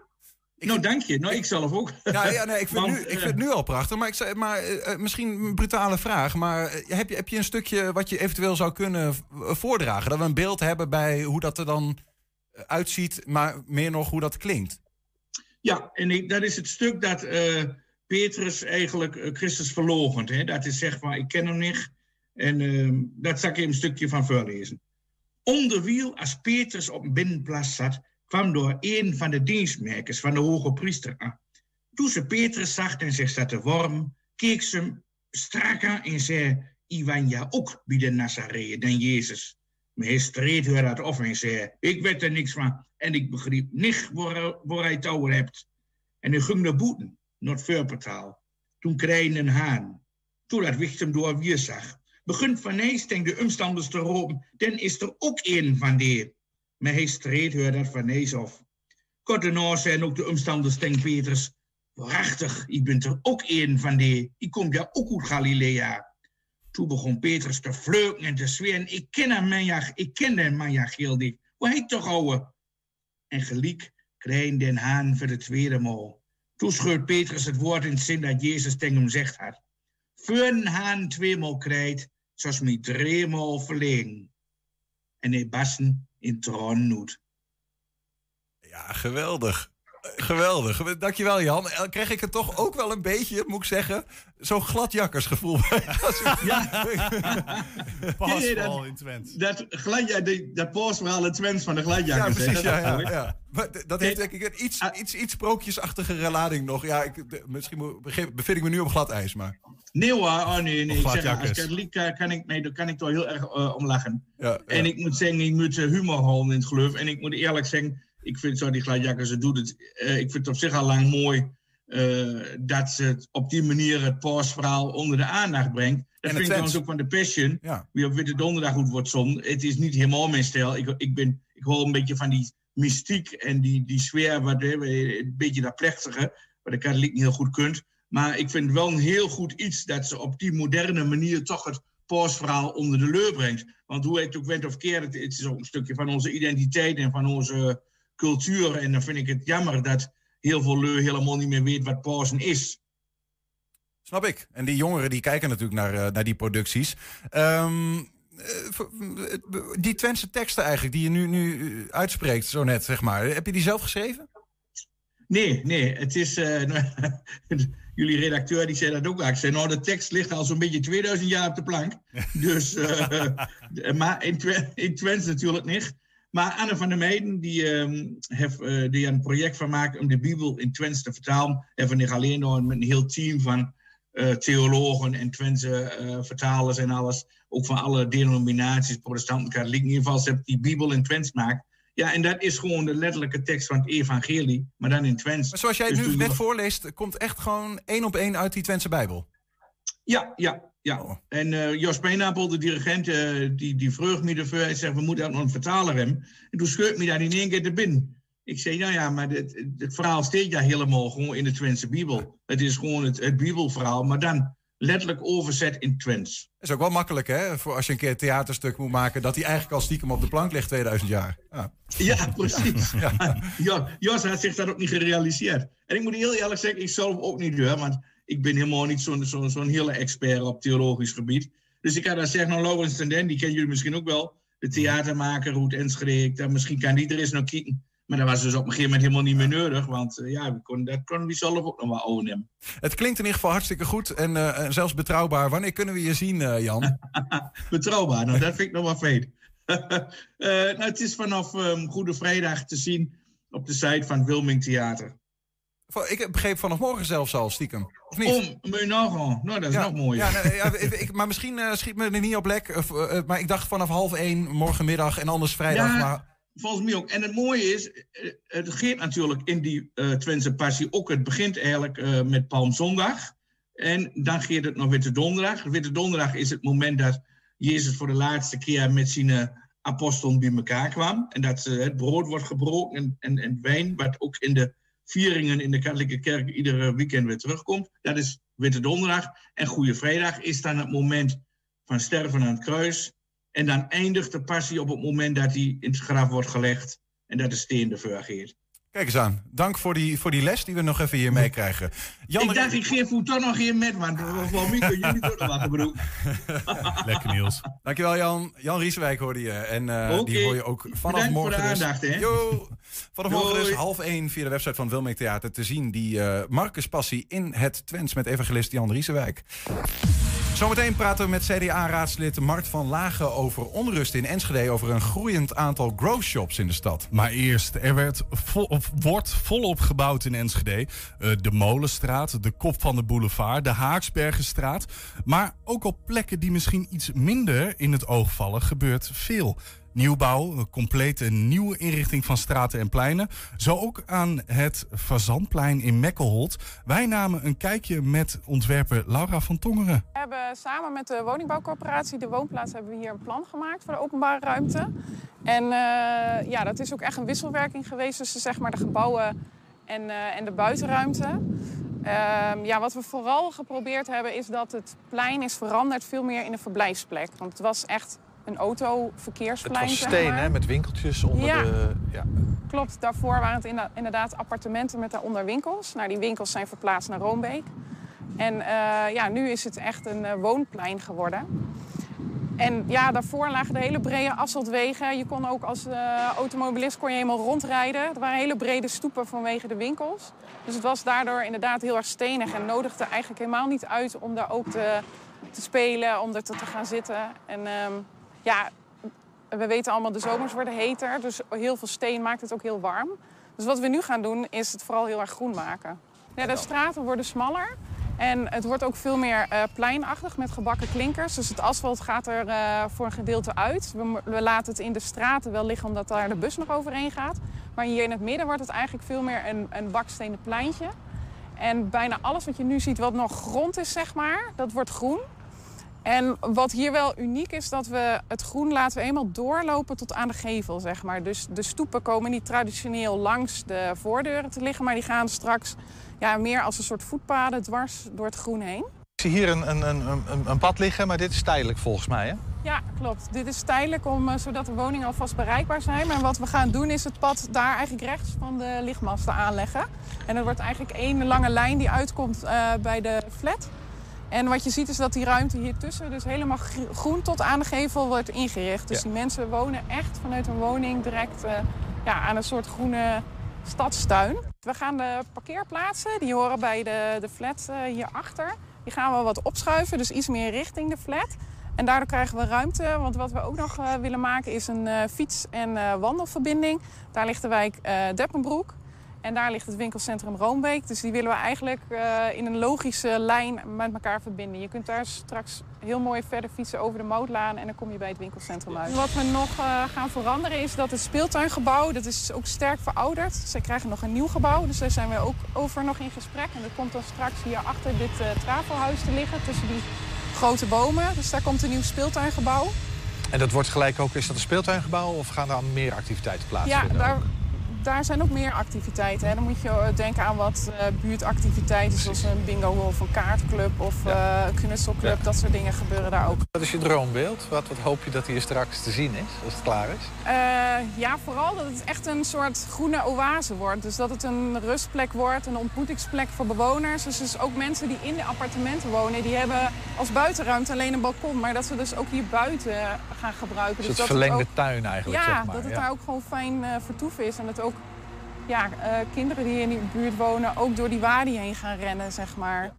nou, dank je. Nou, ik zelf ook. Ja, ja nee, ik, vind Want, nu, ik vind het nu al prachtig. Maar, ik zei, maar misschien een brutale vraag. Maar heb, je, heb je een stukje wat je eventueel zou kunnen voordragen? Dat we een beeld hebben bij hoe dat er dan uitziet. Maar meer nog hoe dat klinkt. Ja, en dat is het stuk dat eh, Petrus eigenlijk eh, Christus verloochent. Hè? Dat is zeg maar, ik ken hem niet. En ehm, dat zal ik even een stukje van voorlezen. Onderwiel, als Petrus op een binnenplaats zat, kwam door een van de dienstmerkers van de hoge priester aan. Toen ze Petrus zag en zich zat te worm, keek ze hem strak aan en zei, Ivanja ook bij de Nazareën dan Jezus. Hij streed haar dat af en zei, ik weet er niks van en ik begreep niet waar, hij het hebt. En hij ging naar boeten, naar het vuurportaal. Toen kreeg een haan. Toen dat wicht hem door weer zag. Begint van denk de omstanders te roepen, dan is er ook een van die. Maar hij streed dat van nee af. Kort daarna zijn ook de omstanders denk Petrus, waarachtig, ik ben er ook een van die. Ik kom ja ook uit Galilea. Toen begon Petrus te vleuken en te zweren. Ik ken hem, man, ja, ik ken hem, man, ja, gilde ik. Hoe heet toch, ouwe? En gelijk kreeg Den Haan voor de tweede maal. Toen scheurt Petrus het woord in het zin dat Jezus tegen hem zegt had. Voor haan tweemaal krijgt, zoals mij driemaal verlegen. En hij bassen in troon noet. Ja, geweldig. Geweldig. Dankjewel, Jan. Eh, Kreeg ik het toch ook wel een beetje, moet ik zeggen, zo'n gladjakkersgevoel bij. (laughs) Ja. (laughs) Dat- in Twente. Dat, dat paasverhaal in Twents van de Ja, gladjakkers. hè, precies. dat Ja, ja, ja. Maar dat heeft denk ik een iets, iets, iets sprookjesachtige lading nog. Ja, ik, de- misschien bevind ik me nu op glad ijs, maar... Nee hoor, oh nee, nee. Ik zeg, als gladjakkers. katholiek eh, kan ik, nee, daar kan ik toch heel erg om lachen. Ja, En ik moet zeggen, ik moet humor houden in het geloof. En ik moet eerlijk zeggen, ik vind zo die gladjakkers, ze doen het. eh, ik vind het op zich al lang mooi eh, dat ze het op die manier het paasverhaal onder de aandacht brengt. Dat vind ik trouwens ook van de Passion, Ja. wie op Witte Donderdag goed wordt zon. Het is niet helemaal mijn stijl. Ik, ik, ben, ik hoor een beetje van die mystiek en die, die sfeer, wat, hè, een beetje dat plechtige, wat de katholiek niet heel goed kunt. Maar ik vind wel een heel goed iets dat ze op die moderne manier toch het paasverhaal onder de leur brengt. Want hoe het ook went of keert, het, het is ook een stukje van onze identiteit en van onze cultuur. En dan vind ik het jammer dat heel veel leur helemaal niet meer weet wat Pasen is. Snap ik. En die jongeren die kijken natuurlijk naar, eh, naar die producties. Ehm, eh, v- die Twentse teksten eigenlijk, die je nu, nu eh, uitspreekt, zo net, zeg maar. Heb je die zelf geschreven? Nee, nee, het is. eh, (laughs) jullie redacteur die zei dat ook. Ik zei, nou, de tekst ligt al zo'n beetje 2000 jaar op de plank. (laughs) Dus, eh, eh, (laughs) maar in, Twe- in Twents natuurlijk niet. Maar Anne van der Meijden, die, ehm, heeft, eh, die een project van maakt om de Bijbel in Twents te vertalen. En van niet alleen nog met een heel team van eh, theologen en Twentse eh, vertalers en alles. Ook van alle denominaties, protestanten, katholieken. In ieder geval, ze hebben die Bijbel in Twents gemaakt. Ja, en dat is gewoon de letterlijke tekst van het evangelie, maar dan in Twents. Maar zoals jij het Dus nu net voorleest, komt echt gewoon één op één uit die Twentse Bijbel. Ja, ja, ja. Oh. En eh, Jos Peenapel, de dirigent, eh, die, die vreugde me ervoor. Hij zegt, we moeten ook nog een vertaler hebben. En toen scheurt me daar in één keer te binnen. Ik zei, nou ja, maar het, het verhaal steekt ja helemaal gewoon in de Twentse Bijbel. Het is gewoon het, het Bijbelverhaal, maar dan letterlijk overzet in Twents. is ook wel makkelijk, hè? Voor als je een keer een theaterstuk moet maken, dat die eigenlijk al stiekem op de plank ligt 2000 jaar. Ja. Ja, precies. (laughs) Ja. (laughs) Jos had zich dat ook niet gerealiseerd. En ik moet heel eerlijk zeggen, ik zelf ook niet doen, want ik ben helemaal niet zo'n zo'n zo'n hele expert op theologisch gebied. Dus ik had dan zeggen, nou, Laurens ten Den, die kennen jullie misschien ook wel. De theatermaker, Roet Enschede, ik dacht, misschien kan die er eens naar kijken. Maar dat was dus op een gegeven moment helemaal niet meer nodig, want eh, ja, we kon, dat konden we zelf ook nog wel overnemen. Het klinkt in ieder geval hartstikke goed en eh, zelfs betrouwbaar. Wanneer kunnen we je zien, eh, Jan? (laughs) Betrouwbaar, nou, dat vind ik nog wel. (laughs) Eh, nou, het is vanaf ehm, Goede Vrijdag te zien op de site van Wilming Theater. Ik begreep vanaf morgen zelfs al, stiekem. Of niet? Om, je nou. Nou, dat is ja, nog mooier. Ja, ik, maar misschien eh, schiet me er niet op lek. Of, eh, eh, maar ik dacht vanaf half één morgenmiddag en anders vrijdag. Ja, Maar volgens mij ook. En het mooie is, het gaat natuurlijk in die eh Twentse passie ook. Het begint eigenlijk met Palmzondag. En dan gaat het nog Witte Donderdag. Witte Donderdag is het moment dat Jezus voor de laatste keer met zijn apostelen bij elkaar kwam. En dat het brood wordt gebroken en, en, en wijn, wat ook in de vieringen in de katholieke kerk iedere weekend weer terugkomt. Dat is Witte Donderdag. En Goede Vrijdag is dan het moment van sterven aan het kruis. En dan eindigt de passie op het moment dat hij in het graf wordt gelegd en dat de steen ervoor gaat. Kijk eens aan. Dank voor die, voor die les die we nog even hier meekrijgen. Jan, ik dacht, ik geef hoe toch nog geen met, want voor mij kunnen jullie toch nog wat. Lekker Niels. Dankjewel Jan. Jan Rieswijk hoorde je. En eh, die hoor je ook vanaf Bedankt voor morgen de dus. aandacht, hè. Yo. Vanaf morgen dus half één via de website van Wilming Theater te zien. Die eh Marcus Passie in het Twents met evangelist Jan Riesewijk. Zometeen praten we met CDA-raadslid Mart van Lagen over onrust in Enschede. Over een groeiend aantal grow shops in de stad. Maar eerst, er werd vol, wordt volop gebouwd in Enschede. Eh, de Molenstraat, de Kop van de Boulevard, de Haaksbergenstraat. Maar ook op plekken die misschien iets minder in het oog vallen, gebeurt veel. Nieuwbouw, een complete nieuwe inrichting van straten en pleinen. Zo ook aan het Fazantplein in Mekkelholt. Wij namen een kijkje met ontwerper Laura van Tongeren. We hebben samen met de woningbouwcorporatie De Woonplaats hebben we hier een plan gemaakt voor de openbare ruimte. En eh, ja, dat is ook echt een wisselwerking geweest tussen zeg maar, de gebouwen en, eh, en de buitenruimte. Ehm, ja, wat we vooral geprobeerd hebben is dat het plein is veranderd veel meer in een verblijfsplek. Want het was echt een Het autoverkeersplein. was zeg steen, maar. hè, met winkeltjes onder Ja. de... Ja. klopt. Daarvoor waren het inderdaad appartementen met daaronder winkels. Nou, die winkels zijn verplaatst naar Roombeek. En eh, ja, nu is het echt een eh, woonplein geworden. En ja, daarvoor lagen de hele brede asfaltwegen. Je kon ook als eh, automobilist kon je helemaal rondrijden. Er waren hele brede stoepen vanwege de winkels. Dus het was daardoor inderdaad heel erg stenig en nodigde eigenlijk helemaal niet uit om daar ook te, te spelen, om er te, te gaan zitten. En ehm, ja, we weten allemaal, de zomers worden heter. Dus heel veel steen maakt het ook heel warm. Dus wat we nu gaan doen, is het vooral heel erg groen maken. Ja, de straten worden smaller. En het wordt ook veel meer eh, pleinachtig met gebakken klinkers. Dus het asfalt gaat er eh, voor een gedeelte uit. We, we laten het in de straten wel liggen omdat daar de bus nog overheen gaat. Maar hier in het midden wordt het eigenlijk veel meer een, een bakstenen pleintje. En bijna alles wat je nu ziet wat nog grond is, zeg maar, dat wordt groen. En wat hier wel uniek is, dat we het groen laten we eenmaal doorlopen tot aan de gevel, zeg maar. Dus de stoepen komen niet traditioneel langs de voordeuren te liggen, maar die gaan straks ja, meer als een soort voetpaden dwars door het groen heen. Ik zie hier een, een, een, een, een pad liggen, maar dit is tijdelijk volgens mij, hè? Ja, klopt. Dit is tijdelijk om, eh, zodat de woningen alvast bereikbaar zijn. Maar wat we gaan doen is het pad daar eigenlijk rechts van de lichtmasten aanleggen. En er wordt eigenlijk één lange lijn die uitkomt eh, bij de flat. En wat je ziet is dat die ruimte hier tussen dus helemaal gr- groen tot aan de gevel wordt ingericht. Dus Ja. die mensen wonen echt vanuit hun woning direct eh, ja, aan een soort groene stadstuin. We gaan de parkeerplaatsen, die horen bij de, de flat eh, hierachter. Die gaan we wat opschuiven, dus iets meer richting de flat. En daardoor krijgen we ruimte, want wat we ook nog eh, willen maken is een fiets- en wandelverbinding. Daar ligt de wijk Deppenbroek. En daar ligt het winkelcentrum Roombeek. Dus die willen we eigenlijk eh, in een logische lijn met elkaar verbinden. Je kunt daar straks heel mooi verder fietsen over de Mootlaan en dan kom je bij het winkelcentrum uit. Wat we nog eh, gaan veranderen is dat het speeltuingebouw, dat is ook sterk verouderd. Zij krijgen nog een nieuw gebouw, dus daar zijn we ook over nog in gesprek. En dat komt dan straks hier achter dit eh trafelhuis te liggen, tussen die grote bomen. Dus daar komt een nieuw speeltuingebouw. En dat wordt gelijk ook, is dat een speeltuingebouw of gaan daar meer activiteiten Ja, plaatsvinden? daar, daar zijn ook meer activiteiten. Hè. Dan moet je eh, denken aan wat eh, buurtactiviteiten, zoals een bingo of een kaartclub of eh, een knutselclub. Ja. Dat soort dingen gebeuren daar ook. Wat is je droombeeld? Wat, wat hoop je dat hier straks te zien is, als het klaar is? Eh, ja, vooral dat het echt een soort groene oase wordt. Dus dat het een rustplek wordt, een ontmoetingsplek voor bewoners. Dus, dus ook mensen die in de appartementen wonen, die hebben als buitenruimte alleen een balkon. Maar dat ze dus ook hier buiten gaan gebruiken. Een dus soort dat het verlengde ook- tuin eigenlijk, Ja, zeg maar. dat het ja. daar ook gewoon fijn eh, vertoef is. En dat ook ja, eh, kinderen die in die buurt wonen ook door die wadi heen gaan rennen, zeg maar.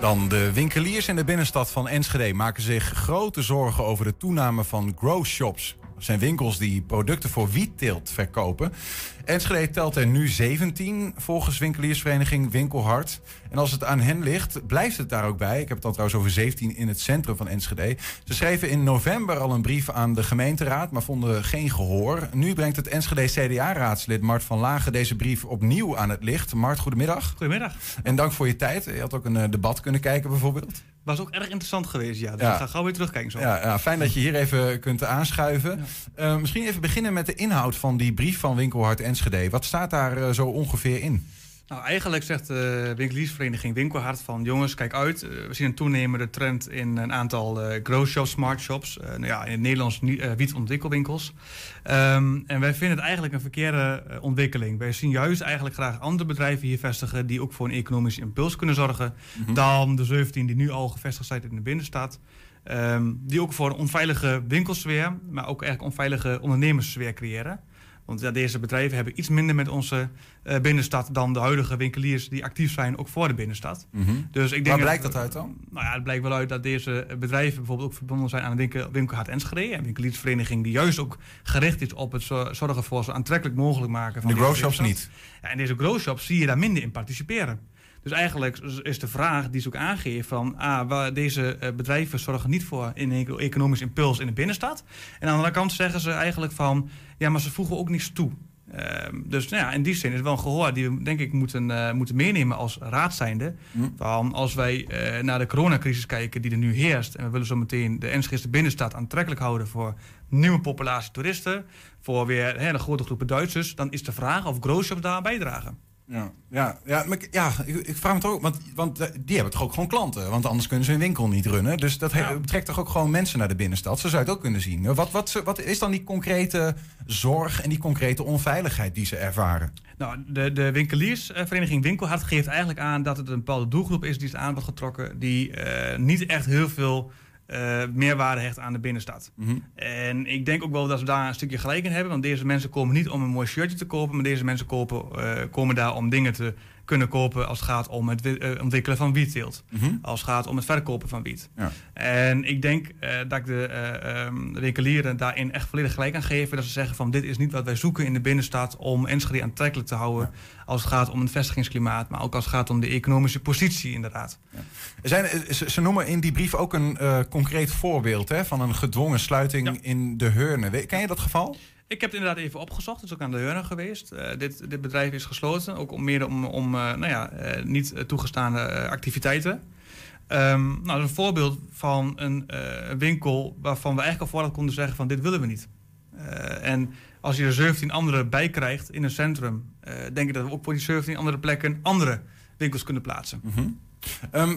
Dan de winkeliers in de binnenstad van Enschede maken zich grote zorgen over de toename van grow shops. Dat zijn winkels die producten voor wietteelt verkopen. Enschede telt er nu 17 volgens winkeliersvereniging Winkelhart. En als het aan hen ligt, blijft het daar ook bij. Ik heb het dan trouwens over 17 in het centrum van Enschede. Ze schreven in november al een brief aan de gemeenteraad, maar vonden geen gehoor. Nu brengt het Enschede CDA-raadslid Mart van Lagen deze brief opnieuw aan het licht. Mart, goedemiddag. Goedemiddag. En dank voor je tijd. Je had ook een eh, debat kunnen kijken bijvoorbeeld. Was ook erg interessant geweest, ja. Dus Ja. ik ga gauw weer terugkijken zo. Ja, ja, fijn dat je hier even kunt aanschuiven. Eh, misschien even beginnen met de inhoud van die brief van Winkelhart Enschede. Wat staat daar eh, zo ongeveer in? Nou, eigenlijk zegt de winkeliersvereniging Winkelhart van... jongens, kijk uit. Eh, we zien een toenemende trend in een aantal eh grow shops, smart shops. eh, nou ja, in het Nederlands eh, wietontwikkelwinkels. Ehm, en wij vinden het eigenlijk een verkeerde eh, ontwikkeling. Wij zien juist eigenlijk graag andere bedrijven hier vestigen... die ook voor een economische impuls kunnen zorgen... Mhm. dan de 17 die nu al gevestigd zijn in de binnenstad. Ehm, die ook voor een onveilige winkelsfeer... maar ook eigenlijk onveilige ondernemerssfeer creëren... Want ja, deze bedrijven hebben iets minder met onze eh, binnenstad dan de huidige winkeliers die actief zijn, ook voor de binnenstad. Mhm. Dus ik denk Waar blijkt dat uit dan? Nou ja, het blijkt wel uit dat deze bedrijven bijvoorbeeld ook verbonden zijn aan een winkel, winkelhart Enschede. Een winkeliersvereniging die juist ook gericht is op het zo- zorgen voor zo aantrekkelijk mogelijk maken van De deze grow shops binnenstad. niet. Ja, en deze grow shops zie je daar minder in participeren. Dus eigenlijk is de vraag die ze ook aangeven van... Ah, waar deze eh, bedrijven zorgen niet voor een eco- economisch impuls in de binnenstad. En aan de andere kant zeggen ze eigenlijk van... ja, maar ze voegen ook niets toe. Ehm, dus nou ja, in die zin is het wel een gehoor die we denk ik moeten, eh, moeten meenemen als raad zijnde. Van als wij eh, naar de coronacrisis kijken die er nu heerst... en we willen zo meteen de Enschede binnenstad aantrekkelijk houden... voor nieuwe populatie toeristen, voor weer hele grote groepen Duitsers... dan is de vraag of grow shops daar bijdragen. Ja, ja, ja, maar ik- ja ik, ik vraag me toch ook, want, want eh, die hebben toch ook gewoon klanten, want anders kunnen ze hun winkel niet runnen. Dus dat trekt toch ook gewoon mensen naar de binnenstad. Zo zou het ook kunnen zien. Wat, wat, ze- wat is dan die concrete zorg en die concrete onveiligheid die ze ervaren? Nou, de, de winkeliersvereniging Winkelhart geeft eigenlijk aan dat het een bepaalde doelgroep is die is aan wordt getrokken, die eh, niet echt heel veel eh, meerwaarde hecht aan de binnenstad. Mhm. En ik denk ook wel dat we daar een stukje gelijk in hebben, want deze mensen komen niet om een mooi shirtje te kopen, maar deze mensen kopen, eh, komen daar om dingen te kunnen kopen als het gaat om het eh, ontwikkelen van wietteelt. Mhm. Als het gaat om het verkopen van wiet. Ja. En ik denk eh, dat ik de, eh, ehm, de winkelieren daarin echt volledig gelijk aan geven. Dat ze zeggen van dit is niet wat wij zoeken in de binnenstad om Enschede aantrekkelijk te houden. Als het gaat om het vestigingsklimaat, maar ook als het gaat om de economische positie inderdaad. Er zijn, ze, ze noemen in die brief ook een concreet voorbeeld hè, van een gedwongen sluiting in de Heurne. Ken je dat geval? Ik heb het inderdaad even opgezocht. Het is ook aan de Heurne geweest. Eh, dit, dit bedrijf is gesloten. Ook om meer om, om eh, nou ja, eh, niet toegestaande activiteiten. Ehm, nou, dat is een voorbeeld van een winkel waarvan we eigenlijk al vooraf konden zeggen van dit willen we niet. En als je er 17 andere bij krijgt in een centrum, denk ik dat we ook voor die 17 andere plekken andere winkels kunnen plaatsen. Mhm. Ehm,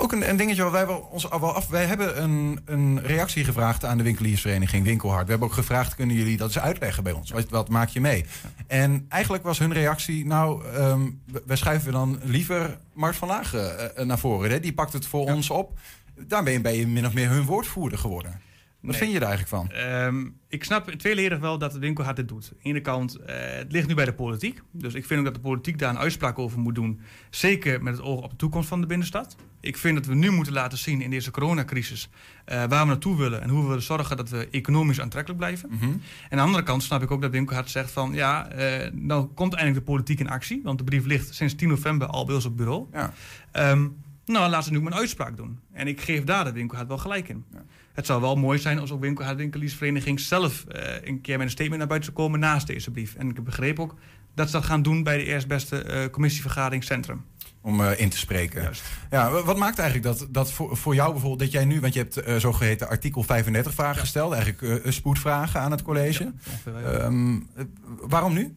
ook een, een dingetje waar wij wel ons al wel af. Wij hebben een, een reactie gevraagd aan de winkeliersvereniging Winkelhard. We hebben ook gevraagd: kunnen jullie dat eens uitleggen bij ons? Wat, wat maak je mee? En eigenlijk was hun reactie: nou, ehm, w- wij schuiven dan liever Mart van Lagen eh, naar voren. Hè? Die pakt het voor ons op. Daarmee ben je min of meer hun woordvoerder geworden. Wat Nee. vind je daar eigenlijk van? Ehm, ik snap tweeledig wel dat de winkelhard dit doet. Aan de ene kant, eh, het ligt nu bij de politiek. Dus ik vind ook dat de politiek daar een uitspraak over moet doen. Zeker met het oog op de toekomst van de binnenstad. Ik vind dat we nu moeten laten zien in deze coronacrisis... eh, waar we naartoe willen en hoe we willen zorgen dat we economisch aantrekkelijk blijven. Mhm. En aan de andere kant snap ik ook dat winkelhard zegt van... ja, eh, nou komt eindelijk de politiek in actie. Want de brief ligt sinds 10 november al bij ons op bureau. Ja. Ehm, nou, laten ze nu een uitspraak doen. En ik geef daar de winkelhard wel gelijk in. Het zou wel mooi zijn als ook winkelhard winkeliersvereniging zelf eh, een keer met een statement naar buiten zou komen naast deze brief. En ik heb begrepen ook dat ze dat gaan doen bij de eerstbeste eh commissievergadering Centrum. Om eh, in te spreken. Ja, wa- wat maakt eigenlijk dat, dat voor, voor jou bijvoorbeeld dat jij nu, want je hebt eh, zogeheten artikel 35 vragen gesteld, eigenlijk spoedvragen aan het college. Ehm, eh, waarom nu?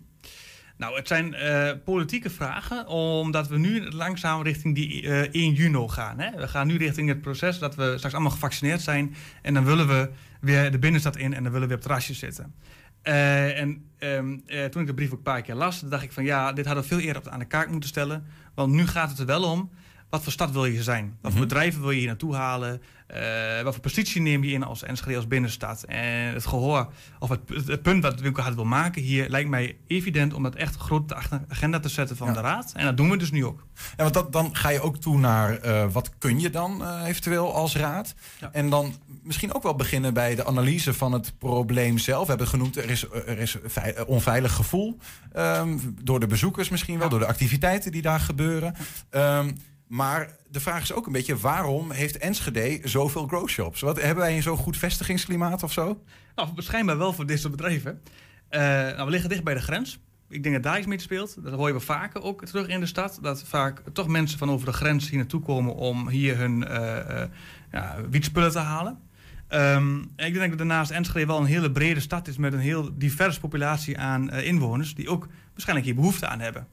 Nou, het zijn eh, politieke vragen, omdat we nu langzaam richting die eh 1 juni gaan. Hè? We gaan nu richting het proces dat we straks allemaal gevaccineerd zijn. En dan willen we weer de binnenstad in en dan willen we weer op terrasjes zitten. Eh, en ehm, eh, toen ik de brief ook een paar keer las, dacht ik van ja, dit hadden we veel eerder aan de kaak moeten stellen. Want nu gaat het er wel om, wat voor stad wil je zijn? Wat voor bedrijven wil je hier naartoe halen? Eh, wat voor positie neem je in als Enschede als binnenstad? En het gehoor, of het, het punt wat de winkelhard wil maken hier, lijkt mij evident om dat echt groot op de ag- agenda te zetten van de raad. En dat doen we dus nu ook. Ja, want dat, dan ga je ook toe naar eh, wat kun je dan eh, eventueel als raad. En dan misschien ook wel beginnen bij de analyse van het probleem zelf. We hebben genoemd, er is, er is vei- onveilig gevoel. ehm, door de bezoekers misschien wel, door de activiteiten die daar gebeuren. Ehm, maar de vraag is ook een beetje, waarom heeft Enschede zoveel grow shops? Wat, hebben wij een zo goed vestigingsklimaat of zo? Nou, waarschijnlijk wel voor dit soort bedrijven. Eh, nou, we liggen dicht bij de grens. Ik denk dat daar iets mee speelt. Dat hoor je vaker ook terug in de stad. Dat vaak toch mensen van over de grens hier naartoe komen om hier hun eh, eh, ja, wietspullen te halen. Ehm, ik denk dat daarnaast Enschede wel een hele brede stad is met een heel diverse populatie aan inwoners die ook waarschijnlijk hier behoefte aan hebben.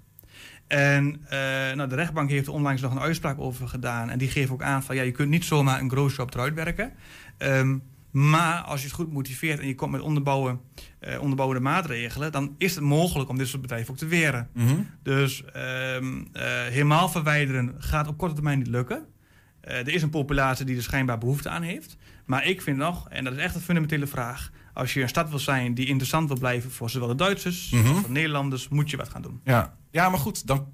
En eh, nou, de rechtbank heeft er onlangs nog een uitspraak over gedaan. En die geeft ook aan van ja, je kunt niet zomaar een grow shop eruit werken. Ehm, maar als je het goed motiveert en je komt met onderbouwen, eh, onderbouwde maatregelen, dan is het mogelijk om dit soort bedrijven ook te weren. Mhm. Dus ehm, eh, helemaal verwijderen gaat op korte termijn niet lukken. Er is een populatie die er schijnbaar behoefte aan heeft. Maar ik vind nog, en dat is echt een fundamentele vraag... als je een stad wil zijn die interessant wil blijven voor zowel de Duitsers... Mhm. als de Nederlanders, moet je wat gaan doen. Ja, ja maar goed, dan,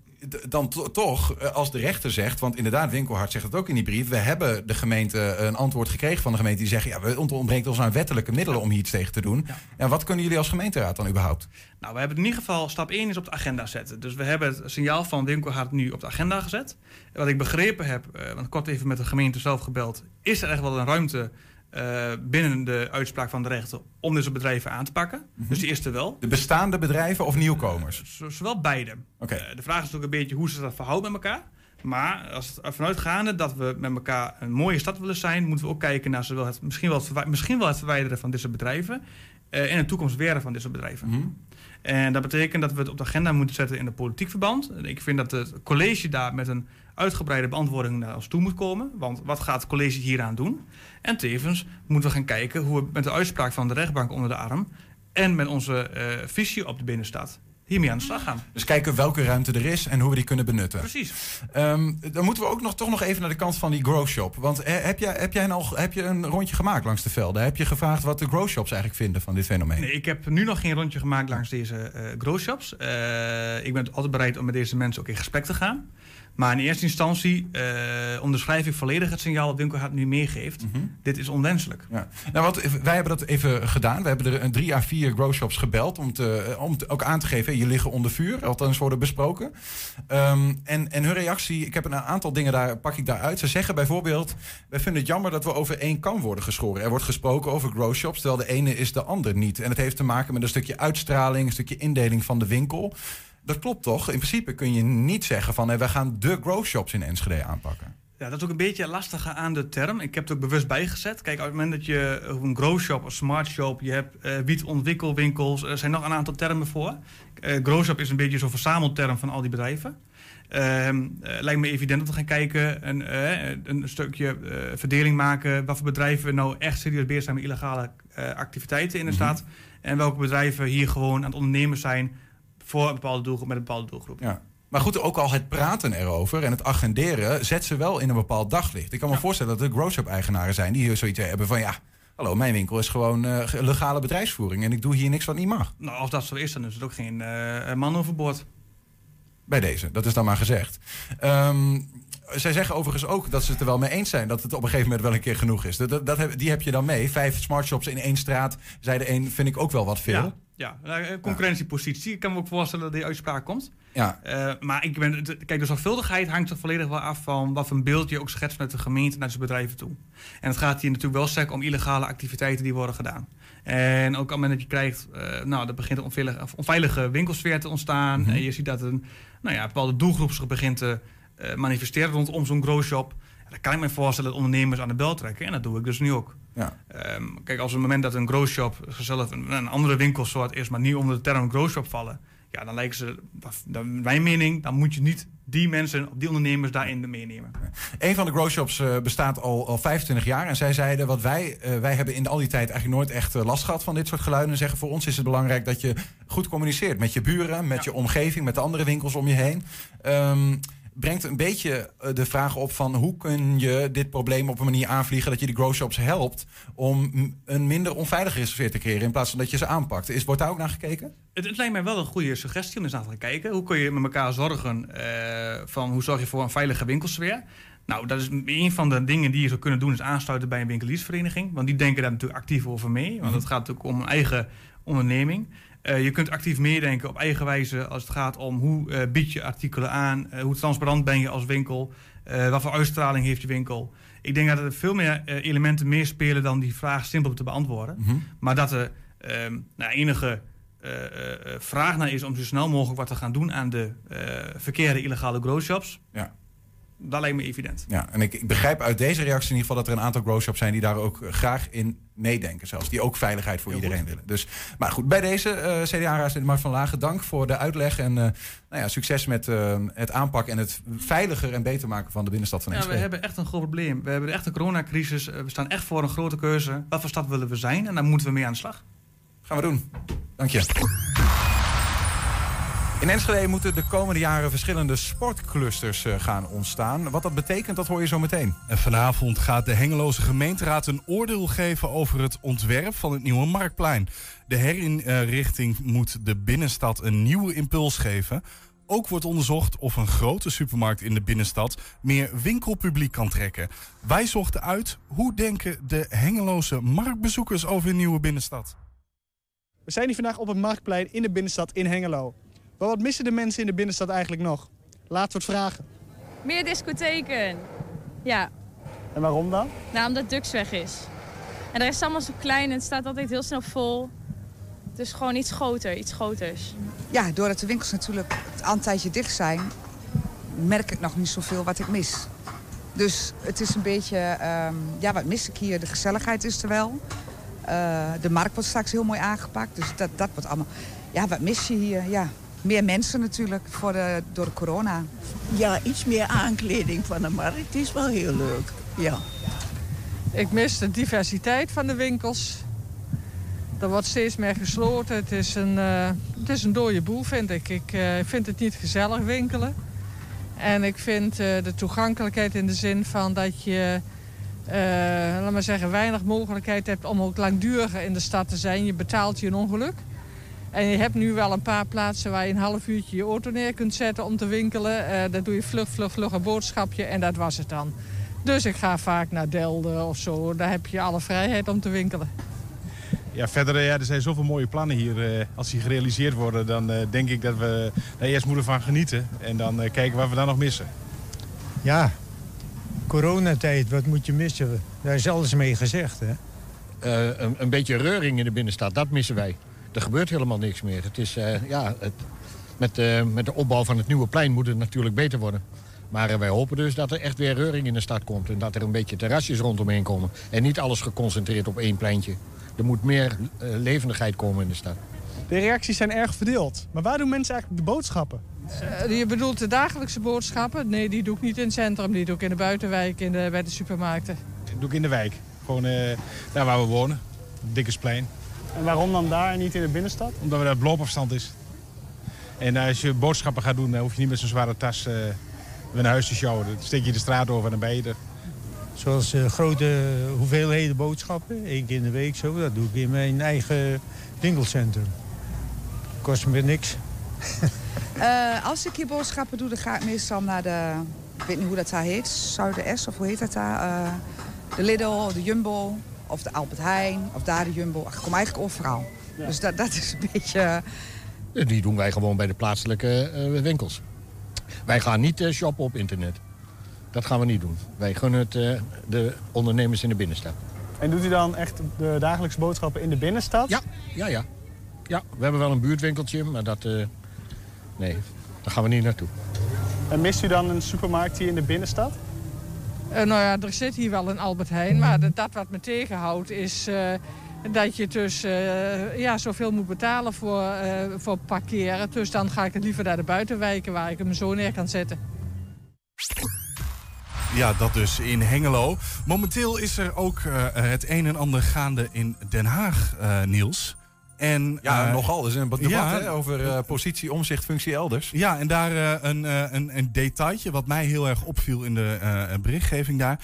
dan to- toch, eh, als de rechter zegt... want inderdaad, Winkelhard zegt het ook in die brief... we hebben de gemeente eh, een antwoord gekregen van de gemeente... die zeggen, ja, we ont- ontbreekt ons aan wettelijke middelen om hier iets tegen te doen. En wat kunnen jullie als gemeenteraad dan überhaupt? Nou, we hebben in ieder geval stap 1 is op de agenda zetten. Dus we hebben het signaal van Winkelhard nu op de agenda gezet. En wat ik begrepen heb, eh, want kort even met de gemeente zelf gebeld... is er echt wel een ruimte eh, binnen de uitspraak van de rechter... om deze bedrijven aan te pakken. Dus die is er wel. De bestaande bedrijven of nieuwkomers? Z- zowel beide. Eh, de vraag is natuurlijk een beetje hoe ze dat verhouden met elkaar. Maar als het ervan uitgaande dat we met elkaar een mooie stad willen zijn, moeten we ook kijken naar zowel het, misschien, wel het verwij- misschien wel het verwijderen van deze bedrijven. eh, in de toekomst werden van soort bedrijven. En dat betekent dat we het op de agenda moeten zetten in de politiek verband. En Ik vind dat het college daar met een uitgebreide beantwoording naar ons toe moet komen. Want wat gaat het college hieraan doen? En tevens moeten we gaan kijken hoe we met de uitspraak van de rechtbank onder de arm... en met onze eh, visie op de binnenstad hiermee aan de slag gaan. Dus kijken welke ruimte er is en hoe we die kunnen benutten. Precies. Ehm, dan moeten we ook nog, toch nog even naar de kant van die grow shop. Want eh, heb, jij, heb jij al heb je een rondje gemaakt langs de velden? Heb je gevraagd wat de grow shops eigenlijk vinden van dit fenomeen? Nee, ik heb nu nog geen rondje gemaakt langs deze eh grow shops. Eh, ik ben altijd bereid om met deze mensen ook in gesprek te gaan. Maar in eerste instantie eh, onderschrijf ik volledig het signaal dat Winkelhard nu meegeeft. Dit is onwenselijk. Ja. Nou, wat, wij hebben dat even gedaan. We hebben er een drie à vier grow shops gebeld om, te, om te- ook aan te geven, je liggen onder vuur, althans worden besproken. Ehm, en, en hun reactie, ik heb een aantal dingen daar, pak ik daaruit. Ze zeggen bijvoorbeeld, wij vinden het jammer dat we over één kam worden geschoren. Er wordt gesproken over grow shops, terwijl de ene is de ander niet. En het heeft te maken met een stukje uitstraling, een stukje indeling van de winkel. Dat klopt toch? In principe kun je niet zeggen van, hé, wij gaan de grow shops in Enschede aanpakken. Ja, dat is ook een beetje lastige aan de term. Ik heb het ook bewust bijgezet. Kijk, op het moment dat je een grow shop, een smart shop, je hebt eh wietontwikkelwinkels, er zijn nog een aantal termen voor. Eh grow shop is een beetje zo'n verzamelterm van al die bedrijven. Ehm, eh, lijkt me evident dat we gaan kijken en eh, een stukje eh, verdeling maken. Wat voor bedrijven nou echt serieus bezig zijn met illegale eh, activiteiten in de stad. En welke bedrijven hier gewoon aan het ondernemen zijn voor een bepaalde doelgroep met een bepaalde doelgroep. Ja. Maar goed, ook al het praten erover en het agenderen zet ze wel in een bepaald daglicht. Ik kan me voorstellen dat er grow shop eigenaren zijn die hier zoiets hebben van ja, hallo, mijn winkel is gewoon eh, legale bedrijfsvoering en ik doe hier niks wat niet mag. Nou, als dat zo is, dan is het ook geen eh man overboord. Bij deze, dat is dan maar gezegd. Ehm, zij zeggen overigens ook dat ze het er wel mee eens zijn dat het op een gegeven moment wel een keer genoeg is. Dat, dat, die heb je dan mee. Vijf smart shops in één straat, zei de een, vind ik ook wel wat veel. Ja, ja nou, concurrentiepositie. Ik kan me ook voorstellen dat die uitspraak komt. Ja. Eh, maar ik ben, kijk, de zorgvuldigheid hangt er volledig wel af van wat voor een beeld je ook schetst met de gemeente naar zijn bedrijven toe. En het gaat hier natuurlijk wel sterk om illegale activiteiten die worden gedaan. En ook op het moment dat je krijgt, eh, nou, er begint een onveilige, onveilige winkelsfeer te ontstaan. Mhm. En je ziet dat een nou ja, bepaalde doelgroep zich begint te eh, manifesteren rondom zo'n grow shop. Dan kan ik me voorstellen dat ondernemers aan de bel trekken. En dat doe ik dus nu ook. Ja. Ehm, kijk, als op het moment dat een grow shop zichzelf een, een andere winkelsoort is, maar niet onder de term grow shop vallen, ja, dan lijken ze, dan, mijn mening, dan moet je niet die mensen, die ondernemers daarin meenemen. Een van de grow shops eh, bestaat al, al 25 jaar. En zij zeiden, wat wij, eh, wij hebben in al die tijd eigenlijk nooit echt eh, last gehad van dit soort geluiden. En zeggen, voor ons is het belangrijk dat je goed communiceert met je buren, met je omgeving, met de andere winkels om je heen. Ehm, brengt een beetje eh, de vraag op van hoe kun je dit probleem op een manier aanvliegen dat je de grow shops helpt om een minder onveilige sfeer te creëren in plaats van dat je ze aanpakt. Is, wordt daar ook naar gekeken? Het, het lijkt mij wel een goede suggestie om eens aan te kijken. Hoe kun je met elkaar zorgen eh, van hoe zorg je voor een veilige winkelsfeer? Nou, dat is een van de dingen die je zou kunnen doen, is aansluiten bij een winkeliersvereniging. Want die denken daar natuurlijk actief over mee. Want het gaat natuurlijk om een eigen onderneming. Eh, je kunt actief meedenken op eigen wijze als het gaat om hoe eh, bied je artikelen aan, eh, hoe transparant ben je als winkel, wat voor uitstraling heeft je winkel. Ik denk dat er veel meer elementen meespelen dan die vraag simpel te beantwoorden. Maar dat er ehm, nou, enige vraag naar is om zo snel mogelijk wat te gaan doen aan de verkeerde illegale grow shops. Ja. Dat lijkt me evident. Ja, en ik, ik begrijp uit deze reactie in ieder geval dat er een aantal grow shops zijn die daar ook graag in meedenken. Zelfs die ook veiligheid voor iedereen willen. Dus, maar goed, bij deze eh CDA-raad Mark van Lagen, dank voor de uitleg. En eh, nou ja, succes met eh, het aanpakken en het veiliger en beter maken van de binnenstad van Ja, we Enschede. hebben echt een groot probleem. We hebben echt een coronacrisis. We staan echt voor een grote keuze. Wat voor stad willen we zijn? En daar moeten we mee aan de slag. Gaan we doen. Dank je. In Enschede moeten de komende jaren verschillende sportclusters eh, gaan ontstaan. Wat dat betekent, dat hoor je zo meteen. En vanavond gaat de Hengeloze gemeenteraad een oordeel geven over het ontwerp van het nieuwe Marktplein. De herinrichting moet de binnenstad een nieuwe impuls geven. Ook wordt onderzocht of een grote supermarkt in de binnenstad meer winkelpubliek kan trekken. Wij zochten uit hoe denken de Hengeloze marktbezoekers over een nieuwe binnenstad. We zijn hier vandaag op het Marktplein in de binnenstad in Hengelo. Maar wat missen de mensen in de binnenstad eigenlijk nog? Laten we het vragen. Meer discotheken. Ja, En waarom dan? nou, omdat Dux weg is. En de rest is allemaal zo klein en het staat altijd heel snel vol. Dus gewoon iets groter, iets groters. Ja, doordat de winkels natuurlijk al een tijdje dicht zijn, merk ik nog niet zoveel wat ik mis. Dus het is een beetje, ehm, ja, wat mis ik hier? De gezelligheid is er wel. Eh, de markt wordt straks heel mooi aangepakt. Dus dat, dat wordt allemaal... Ja, wat mis je hier? Ja, meer mensen natuurlijk voor de, door de corona. Ja, iets meer aankleding van de markt is wel heel leuk. Ja. Ik mis de diversiteit van de winkels. Er wordt steeds meer gesloten. Het is een, uh, het is een dode boel, vind ik. Ik uh, vind het niet gezellig winkelen. En ik vind uh, de toegankelijkheid in de zin van dat je... laat maar zeggen, weinig mogelijkheid hebt om ook langduriger in de stad te zijn. Je betaalt je een ongeluk. En je hebt nu wel een paar plaatsen waar je een half uurtje je auto neer kunt zetten om te winkelen. Uh, daar doe je vlug, vlug, vlug een boodschapje en dat was het dan. Dus ik ga vaak naar Delden of zo. Daar heb je alle vrijheid om te winkelen. Ja, verder, ja, er zijn zoveel mooie plannen hier. Uh, als die gerealiseerd worden, dan uh, denk ik dat we daar eerst moeten van genieten. En dan kijken wat we dan nog missen. Ja, coronatijd, wat moet je missen? Daar is alles mee gezegd, hè? een, een beetje reuring in de binnenstad, dat missen wij er gebeurt helemaal niks meer. Het is, uh, ja, het, met, uh, met de opbouw van het nieuwe plein moet het natuurlijk beter worden. Maar uh, wij hopen dus dat er echt weer reuring in de stad komt. En dat er een beetje terrasjes rondomheen komen. En niet alles geconcentreerd op één pleintje. Er moet meer levendigheid komen in de stad. De reacties zijn erg verdeeld. Maar waar doen mensen eigenlijk de boodschappen? je bedoelt de dagelijkse boodschappen? Nee, die doe ik niet in het centrum. Die doe ik in de buitenwijk, in de, bij de supermarkten. Dat doe ik in de wijk. Gewoon daar waar we wonen. Dikkersplein. En waarom dan daar en niet in de binnenstad? Omdat we daar loopafstand is. En als je boodschappen gaat doen, dan hoef je niet met zo'n zware tas uh, naar huis te sjouwen. Dan steek je de straat over en dan ben je er. Zoals uh, grote hoeveelheden boodschappen, één keer in de week zo. Dat doe ik in mijn eigen winkelcentrum. Kost me niks. uh, (laughs) als ik hier boodschappen doe, dan ga ik meestal naar de... Ik weet niet hoe dat daar heet. Zuider-S of hoe heet dat daar? de Lidl, de Jumbo of de Albert Heijn, of daar de Jumbo. Ik kom eigenlijk overal. Dus dat, dat is een beetje... Die doen wij gewoon bij de plaatselijke uh, winkels. Wij gaan niet uh, shoppen op internet. Dat gaan we niet doen. Wij gunnen het uh, de ondernemers in de binnenstad. En doet u dan echt de dagelijkse boodschappen in de binnenstad? Ja, ja, ja. ja we hebben wel een buurtwinkeltje, maar dat... nee, daar gaan we niet naartoe. En mist u dan een supermarkt hier in de binnenstad? Uh, nou ja, er zit hier wel een Albert Heijn, maar dat wat me tegenhoudt is uh, dat je dus uh, ja, zoveel moet betalen voor, voor parkeren. Dus dan ga ik het liever naar de buitenwijken waar ik hem zo neer kan zetten. Ja, dat dus in Hengelo. Momenteel is er ook het een en ander gaande in Den Haag, Niels. En, ja, uh, nogal. Is een debat ja, hè, over uh, positie, omzicht, functie elders. Ja, en daar uh, een, een, een detailtje wat mij heel erg opviel in de berichtgeving daar.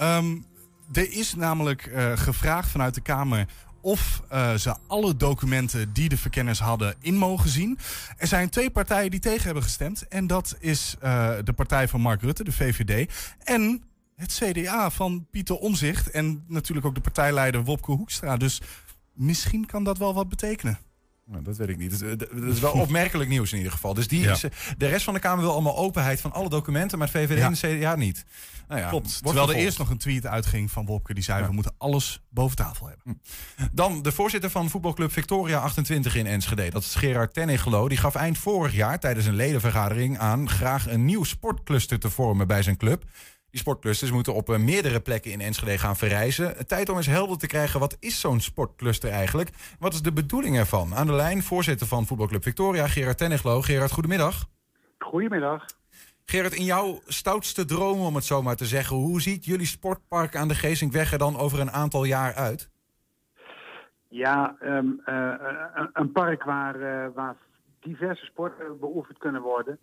Um, er is namelijk gevraagd vanuit de Kamer of ze alle documenten die de verkenners hadden in mogen zien. Er zijn twee partijen die tegen hebben gestemd. En dat is de partij van Mark Rutte, de VVD. En het CDA van Pieter Omzicht. En natuurlijk ook de partijleider Wopke Hoekstra. Dus misschien kan dat wel wat betekenen. Nou, dat weet ik niet. Dat is wel (laughs) opmerkelijk nieuws in ieder geval. Dus die is, de rest van de Kamer wil allemaal openheid van alle documenten, maar het VVD en de CDA niet. Nou ja, Klopt. Terwijl er eerst nog een tweet uitging van Wopke die zei: we moeten alles boven tafel hebben. Hm. Dan de voorzitter van voetbalclub Victoria 28 in Enschede. Dat is Gerard Tennegelo. Die gaf eind vorig jaar tijdens een ledenvergadering aan graag een nieuw sportcluster te vormen bij zijn club. Die sportclusters moeten op eh, meerdere plekken in Enschede gaan verrijzen. Tijd om eens helder te krijgen, wat is zo'n sportcluster eigenlijk? Wat is de bedoeling ervan? Aan de lijn, voorzitter van voetbalclub Victoria, Gerard Tenniglo. Gerard, goedemiddag. Goedemiddag. Gerard, in jouw stoutste droom, om het zo maar te zeggen... hoe ziet jullie sportpark aan de Geesingweg er dan over een aantal jaar uit? Ja, um, uh, een park waar, uh, waar diverse sporten beoefend kunnen worden...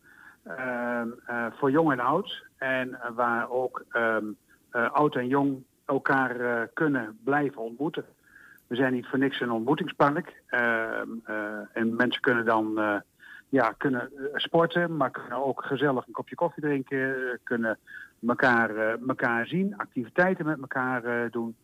Ehm, uh, voor jong en oud. En uh, waar ook um, uh, oud en jong elkaar kunnen blijven ontmoeten. We zijn niet voor niks een ontmoetingspark. Ehm, en mensen kunnen dan ja, kunnen sporten, maar kunnen ook gezellig een kopje koffie drinken. Kunnen elkaar, elkaar zien, activiteiten met elkaar doen.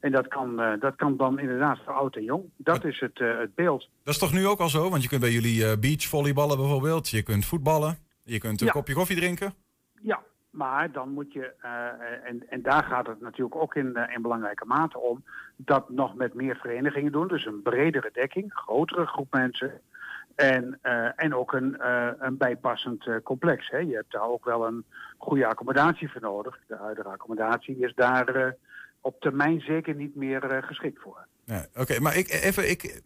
En dat kan, dat kan dan inderdaad voor oud en jong. Dat is het, het beeld. Dat is toch nu ook al zo? Want je kunt bij jullie beachvolleyballen bijvoorbeeld. Je kunt voetballen. Je kunt een kopje koffie drinken? Ja, maar dan moet je, uh, en, en daar gaat het natuurlijk ook in, uh, in belangrijke mate om, dat nog met meer verenigingen doen. Dus een bredere dekking, grotere groep mensen. En, uh, en ook een, een bijpassend complex. Hè. Je hebt daar ook wel een goede accommodatie voor nodig. De huidige accommodatie is daar op termijn zeker niet meer eh, geschikt voor. Nee, Oké, maar ik, even, ik,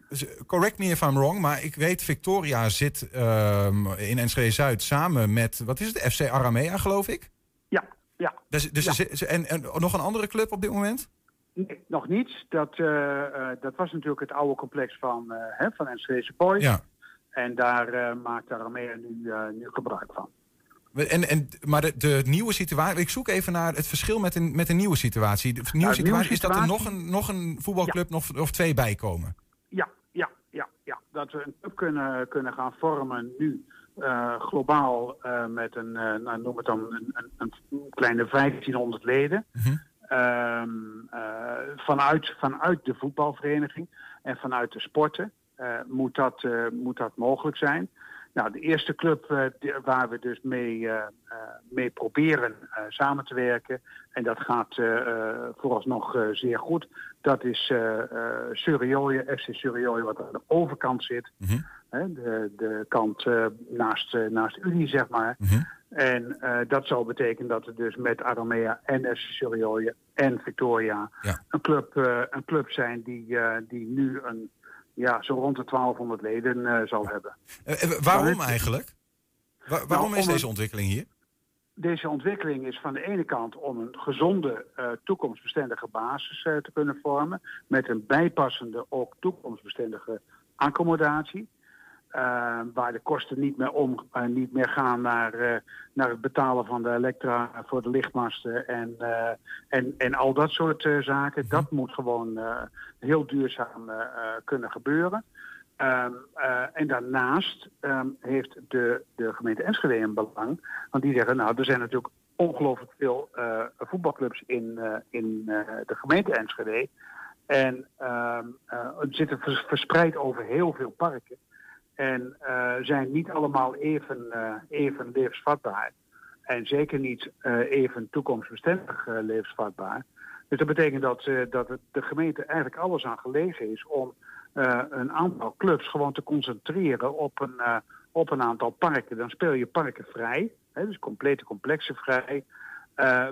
correct me if I'm wrong, maar ik weet Victoria zit ehm, in Enschede Zuid samen met, wat is het, FC Aramea geloof ik? Ja, ja. Dus, dus ze- en, en nog een andere club op dit moment? Nee, nog niet. Dat, eh, eh, dat was natuurlijk het oude complex van, hè, van Enschede Boys. Ja. En daar maakt Aramea nu, nu gebruik van. En, en, maar de, de nieuwe situatie, ik zoek even naar het verschil met een, met een nieuwe situatie. De nieuwe situatie is dat er nog een, nog een voetbalclub nog, of twee bij komen. Ja, ja, ja, ja. Dat we een club kunnen, kunnen gaan vormen nu. eh, globaal eh, met een, eh, nou, noem het dan, een, een, een kleine 1500 leden. Ehm, eh, vanuit, vanuit de voetbalvereniging en vanuit de sporten moet, dat, moet dat mogelijk zijn. Nou, de eerste club eh, waar we dus mee, eh, eh, mee proberen samen te werken, en dat gaat vooralsnog zeer goed, dat is Surioje, FC Surioje, wat aan de overkant zit. Hè, de, de kant naast, naast Unie, zeg maar. En eh, dat zou betekenen dat er dus met Aramea en FC Surioje en Victoria een, club, een club zijn die, die nu een, ja, zo rond de 1200 leden eh, zal hebben. Eh, eh, waarom Maar eigenlijk? Wa- waarom Nou, is deze ontwikkeling hier? Deze ontwikkeling is van de ene kant om een gezonde, toekomstbestendige basis te kunnen vormen. Met een bijpassende, ook toekomstbestendige accommodatie. Eh, waar de kosten niet meer, om, eh, niet meer gaan naar, eh, naar het betalen van de elektra voor de lichtmasten en, en, en al dat soort zaken. Dat moet gewoon heel duurzaam kunnen gebeuren. Ehm, eh, en daarnaast ehm, heeft de, de gemeente Enschede een belang. Want die zeggen, nou, er zijn natuurlijk ongelooflijk veel voetbalclubs in, in de gemeente Enschede. En ehm, het zitten vers- verspreid over heel veel parken. En eh, zijn niet allemaal even, eh, even levensvatbaar. En zeker niet eh, even toekomstbestendig levensvatbaar. Dus dat betekent dat, dat de gemeente eigenlijk alles aan gelegen is om een aantal clubs gewoon te concentreren op een, op een aantal parken. Dan speel je parken vrij, hè, dus complete complexen vrij.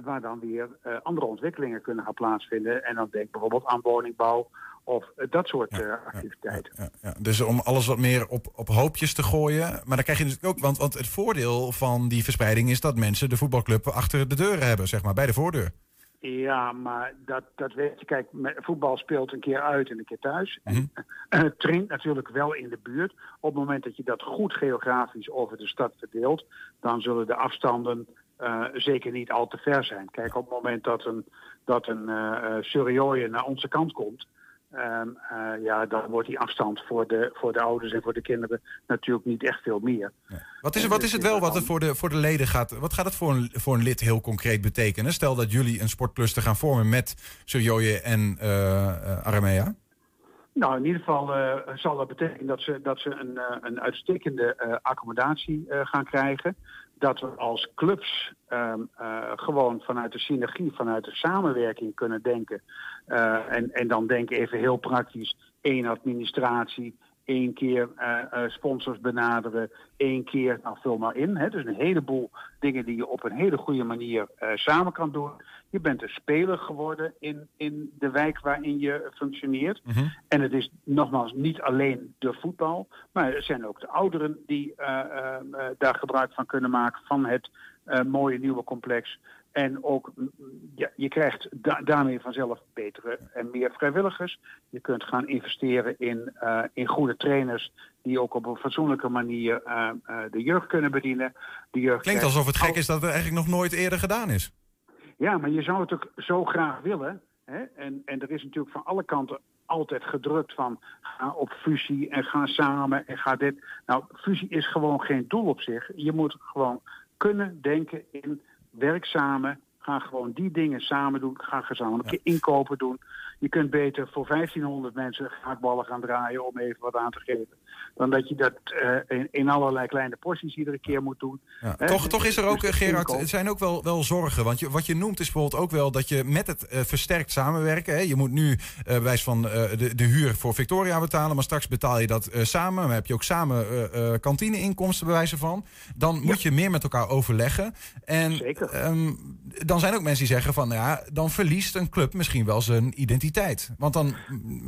waar dan weer andere ontwikkelingen kunnen gaan plaatsvinden. En dan denk bijvoorbeeld aan woningbouw of eh, dat soort eh, activiteiten. Ja, dus om alles wat meer op, op hoopjes te gooien. Maar dan krijg je natuurlijk ook, want, want het voordeel van die verspreiding is dat mensen de voetbalclub achter de deuren hebben, zeg maar, bij de voordeur. Ja, maar dat, dat weet je. Kijk, voetbal speelt een keer uit en een keer thuis. En (clears throat) het traint natuurlijk wel in de buurt. Op het moment dat je dat goed geografisch over de stad verdeelt, dan zullen de afstanden eh, zeker niet al te ver zijn. Kijk, op het moment dat een, dat een Surioje naar onze kant komt, ehm, eh, ja, dan wordt die afstand voor de, voor de ouders en voor de kinderen natuurlijk niet echt veel meer. Wat is, het- wat is het wel wat het voor de, voor de leden gaat? Wat gaat het voor een, voor een lid heel concreet betekenen? Stel dat jullie een sportcluster gaan vormen met Surjoje en eh, Aramea. Nou, in ieder geval zal dat betekenen dat ze, dat ze een, een uitstekende accommodatie gaan krijgen. Dat we als clubs ehm, eh, gewoon vanuit de synergie, vanuit de samenwerking kunnen denken. Eh, en, en dan denk even heel praktisch, één administratie, één keer eh, eh, sponsors benaderen, één keer, nou vul maar in. Hè, dus een heleboel dingen die je op een hele goede manier eh, samen kan doen. Je bent een speler geworden in, in de wijk waarin je functioneert. En het is nogmaals niet alleen de voetbal, maar er zijn ook de ouderen die daar gebruik van kunnen maken van het mooie nieuwe complex. En ook, mm, ja, je krijgt da- daarmee vanzelf betere en meer vrijwilligers. Je kunt gaan investeren in, eh, in goede trainers die ook op een fatsoenlijke manier eh, eh, de jeugd kunnen bedienen. De jeugd Klinkt alsof het gek is dat het eigenlijk nog nooit eerder gedaan is. ja, maar je zou het ook zo graag willen. Hè? En, en er is natuurlijk van alle kanten altijd gedrukt van ga op fusie en ga samen en ga dit. Nou, fusie is gewoon geen doel op zich. Je moet gewoon kunnen denken in werk samen. Ga gewoon die dingen samen doen. Ga gezamenlijke inkopen doen. Je kunt beter voor 1500 mensen gaakballen gaan draaien om even wat aan te geven. Dan dat je dat eh, in, in allerlei kleine porties iedere keer moet doen. Ja, toch, toch is er ook, Dus de Gerard, het zijn ook wel, wel zorgen. Want je, wat je noemt is bijvoorbeeld ook wel dat je met het eh, versterkt samenwerken. Hè, je moet nu eh wijs van de, de huur voor Victoria betalen, maar straks betaal je dat samen. Maar heb je ook samen kantineinkomsten bij wijze van. Dan moet je meer met elkaar overleggen. En ehm, dan zijn ook mensen die zeggen van ja, dan verliest een club misschien wel zijn identiteit. Want dan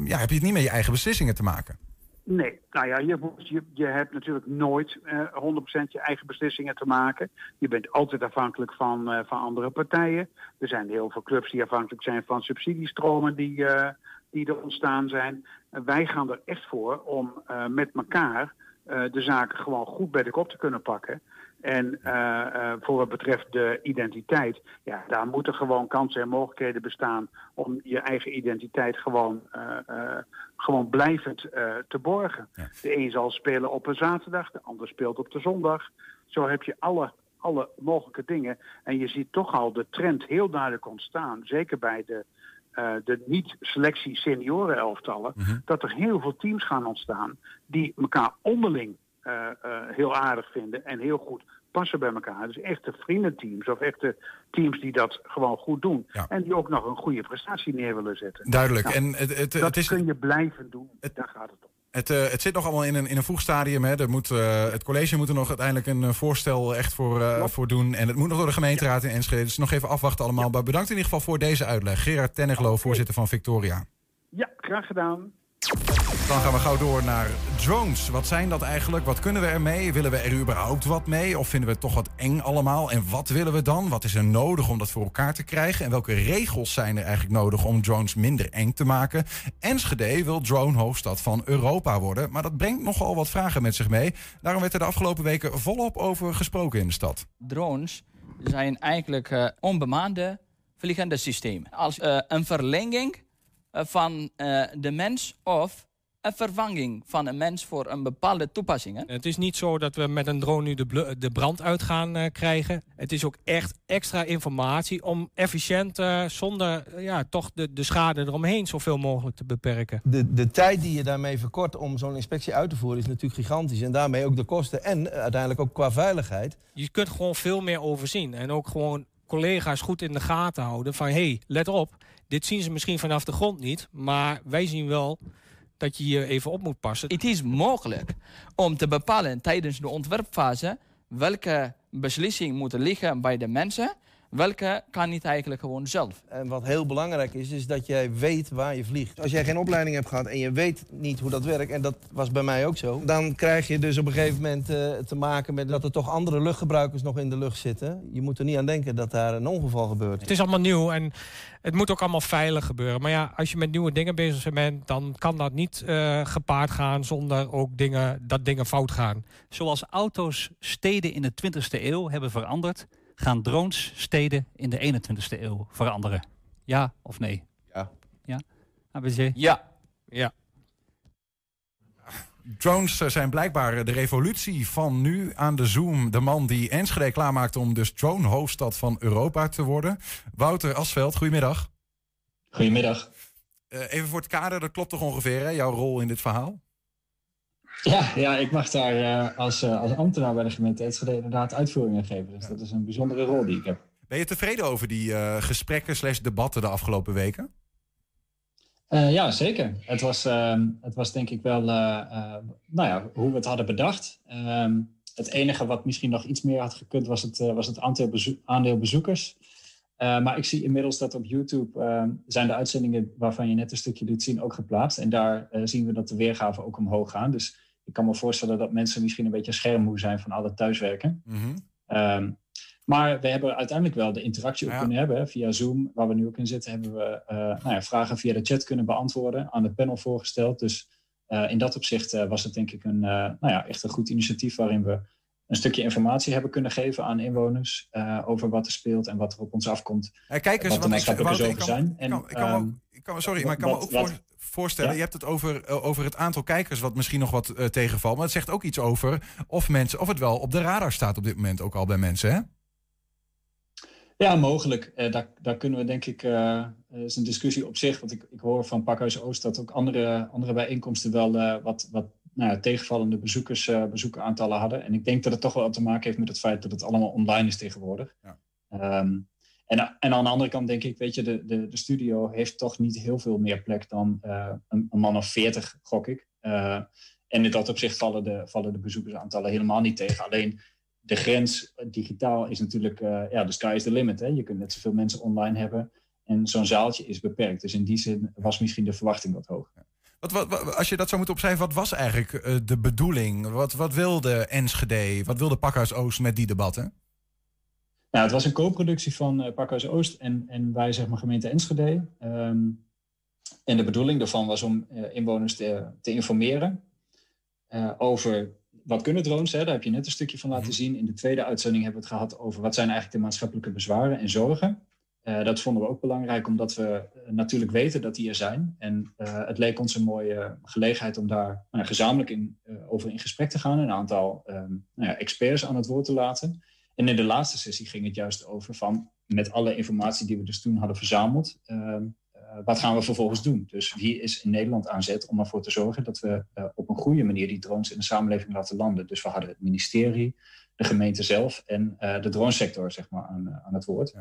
ja, heb je het niet met je eigen beslissingen te maken. Nee, nou ja, je, je, je hebt natuurlijk nooit eh 100% je eigen beslissingen te maken. Je bent altijd afhankelijk van, eh, van andere partijen. Er zijn heel veel clubs die afhankelijk zijn van subsidiestromen die, eh, die er ontstaan zijn. Wij gaan er echt voor om eh, met elkaar eh, de zaken gewoon goed bij de kop te kunnen pakken. En eh, eh, voor wat betreft de identiteit, ja, daar moeten gewoon kansen en mogelijkheden bestaan om je eigen identiteit gewoon, eh, gewoon blijvend te borgen. De een zal spelen op een zaterdag, de ander speelt op de zondag. Zo heb je alle, alle mogelijke dingen. En je ziet toch al de trend heel duidelijk ontstaan, zeker bij de, de niet-selectie senioren elftallen, dat er heel veel teams gaan ontstaan die elkaar onderling eh, eh, heel aardig vinden en heel goed passen bij elkaar. Dus echte vriendenteams of echte teams die dat gewoon goed doen. En die ook nog een goede prestatie neer willen zetten. Duidelijk. Nou, en het, het, dat het is, kun je blijven doen. Daar gaat het om. Het, eh, het zit nog allemaal in een, in een vroeg stadium. Hè. Er moet, het college moet er nog uiteindelijk een voorstel echt voor, voor doen. En het moet nog door de gemeenteraad in Enschede. Dus nog even afwachten allemaal. Maar bedankt in ieder geval voor deze uitleg. Gerard Tenniglo, voorzitter van Victoria. Ja, graag gedaan. Dan gaan we gauw door naar drones. Wat zijn dat eigenlijk? Wat kunnen we ermee? Willen we er überhaupt wat mee? Of vinden we het toch wat eng allemaal? En wat willen we dan? Wat is er nodig om dat voor elkaar te krijgen? En welke regels zijn er eigenlijk nodig om drones minder eng te maken? Enschede wil drone-hoofdstad van Europa worden. Maar dat brengt nogal wat vragen met zich mee. Daarom werd er de afgelopen weken volop over gesproken in de stad. Drones zijn eigenlijk eh, onbemande vliegende systemen. Als eh, een verlenging van eh, de mens of een vervanging van een mens voor een bepaalde toepassingen. Het is niet zo dat we met een drone nu de, de brand uit gaan eh, krijgen. Het is ook echt extra informatie om efficiënt, eh, zonder eh, ja, toch de, de schade eromheen zoveel mogelijk te beperken. De, de tijd die je daarmee verkort om zo'n inspectie uit te voeren is natuurlijk gigantisch. En daarmee ook de kosten en eh, uiteindelijk ook qua veiligheid. Je kunt gewoon veel meer overzien. En ook gewoon collega's goed in de gaten houden van... hé, hey, let op, dit zien ze misschien vanaf de grond niet... maar wij zien wel dat je hier even op moet passen. Het is mogelijk om te bepalen tijdens de ontwerpfase welke beslissing moet liggen bij de mensen, welke kan niet eigenlijk gewoon zelf. En wat heel belangrijk is, is dat jij weet waar je vliegt. Als jij geen opleiding hebt gehad en je weet niet hoe dat werkt... en dat was bij mij ook zo... dan krijg je dus op een gegeven moment eh, te maken met... dat er toch andere luchtgebruikers nog in de lucht zitten. Je moet er niet aan denken dat daar een ongeval gebeurt. Het is allemaal nieuw en het moet ook allemaal veilig gebeuren. Maar ja, als je met nieuwe dingen bezig bent... dan kan dat niet eh, gepaard gaan zonder ook dingen, dat dingen fout gaan. Zoals auto's steden in de 20e eeuw hebben veranderd, gaan drones steden in de 21e eeuw veranderen. Ja of nee? Ja. Ja? ABC? Ja. Ja. Drones zijn blijkbaar de revolutie van nu aan de Zoom. De man die Enschede klaarmaakt om dus drone-hoofdstad van Europa te worden. Wouter Asveld, goedemiddag. Goedemiddag. Eh, even voor het kader, dat klopt toch ongeveer, hè, jouw rol in dit verhaal? Ja, ja ik mag daar eh, als, eh, als ambtenaar bij de gemeente Enschede inderdaad uitvoeringen geven. Dus dat is een bijzondere rol die ik heb. Ben je tevreden over die eh, gesprekken slash debatten de afgelopen weken? Ja, zeker. Het was, ehm, het was denk ik wel nou ja, hoe we het hadden bedacht. Ehm, het enige wat misschien nog iets meer had gekund was het, was het aantal bezo- aandeel bezoekers. Maar ik zie inmiddels dat op YouTube ehm, zijn de uitzendingen waarvan je net een stukje liet zien ook geplaatst. En daar zien we dat de weergaven ook omhoog gaan. Dus ik kan me voorstellen dat mensen misschien een beetje schermmoe zijn van al het thuiswerken. Ehm, maar we hebben uiteindelijk wel de interactie kunnen hebben. Via Zoom, waar we nu ook in zitten, hebben we eh, nou ja, vragen via de chat kunnen beantwoorden. Aan het panel voorgesteld. Dus eh, in dat opzicht eh, was het denk ik een, nou ja, echt een goed initiatief waarin we een stukje informatie hebben kunnen geven aan inwoners over wat er speelt en wat er op ons afkomt. Kijk eens, wat de maatschappelijke zorgen zijn. ik kan, ik kan me ook- ik kan, sorry, maar ik kan me ook voor- voorstellen. Ja? Je hebt het over, eh, over het aantal kijkers, wat misschien nog wat eh, tegenvalt. Maar het zegt ook iets over of, mensen, of het wel op de radar staat op dit moment ook al bij mensen. Hè? Ja, mogelijk. Eh, daar, daar kunnen we denk ik, is een discussie op zich. Want ik, ik hoor van Pakhuis Oost dat ook andere, andere bijeenkomsten wel wat, wat nou ja, tegenvallende bezoekers, bezoekeraantallen hadden. En ik denk dat het toch wel te maken heeft met het feit dat het allemaal online is tegenwoordig. Ehm, en, en aan de andere kant denk ik, weet je, de, de, de studio heeft toch niet heel veel meer plek dan eh, een, man of veertig, gok ik. Eh, en in dat opzicht vallen de, vallen de bezoekersaantallen helemaal niet tegen. Alleen de grens digitaal is natuurlijk, eh, ja, de sky is the limit. Hè? Je kunt net zoveel mensen online hebben. En zo'n zaaltje is beperkt. Dus in die zin was misschien de verwachting wat hoog. Wat, wat, als je dat zou moeten opschrijven, wat was eigenlijk eh, de bedoeling? Wat, wat wilde Enschede, wat wilde Pakhuis Oost met die debatten? Nou, het was een co-productie van eh Pakhuis Oost en, en wij, zeg maar, gemeente Enschede. Ehm, en de bedoeling daarvan was om eh, inwoners te, te informeren eh, over wat kunnen drones. Hè? Daar heb je net een stukje van laten zien. In de tweede uitzending hebben we het gehad over wat zijn eigenlijk de maatschappelijke bezwaren en zorgen. Eh, dat vonden we ook belangrijk, omdat we natuurlijk weten dat die er zijn. En het leek ons een mooie gelegenheid om daar nou gezamenlijk in, over in gesprek te gaan. Een aantal ehm, nou ja, experts aan het woord te laten. En in de laatste sessie ging het juist over van, met alle informatie die we dus toen hadden verzameld, ehm, eh, wat gaan we vervolgens doen? Dus wie is in Nederland aan zet om ervoor te zorgen dat we eh, op een goede manier die drones in de samenleving laten landen? Dus we hadden het ministerie, de gemeente zelf en eh, de dronesector zeg maar, aan, aan het woord.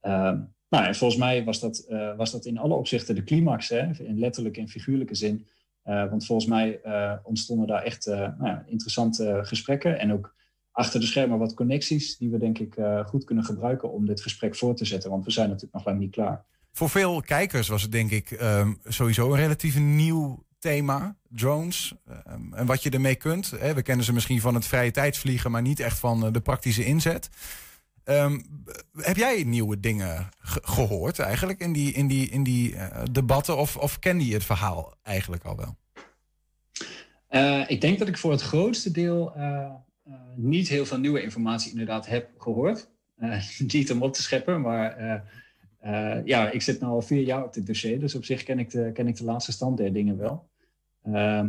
Ehm, nou, en volgens mij was dat, was dat in alle opzichten de climax, hè, in letterlijke en figuurlijke zin. Want volgens mij ontstonden daar echt nou ja, interessante gesprekken en ook achter de schermen wat connecties die we denk ik eh, goed kunnen gebruiken om dit gesprek voor te zetten. Want we zijn natuurlijk nog lang niet klaar. Voor veel kijkers was het denk ik ehm, sowieso een relatief nieuw thema, drones. Ehm, en wat je ermee kunt. Hè, we kennen ze misschien van het vrije tijdsvliegen, maar niet echt van eh, de praktische inzet. Ehm, heb jij nieuwe dingen ge- gehoord eigenlijk in die, in die, in die eh, debatten? Of, of kende je het verhaal eigenlijk al wel? Ik denk dat ik voor het grootste deel eh, niet heel veel nieuwe informatie inderdaad heb gehoord. Eh, (laughs) niet om op te scheppen, maar eh, ja, ik zit nu al vier jaar op dit dossier, dus op zich ken ik de, ken ik de laatste stand der dingen wel.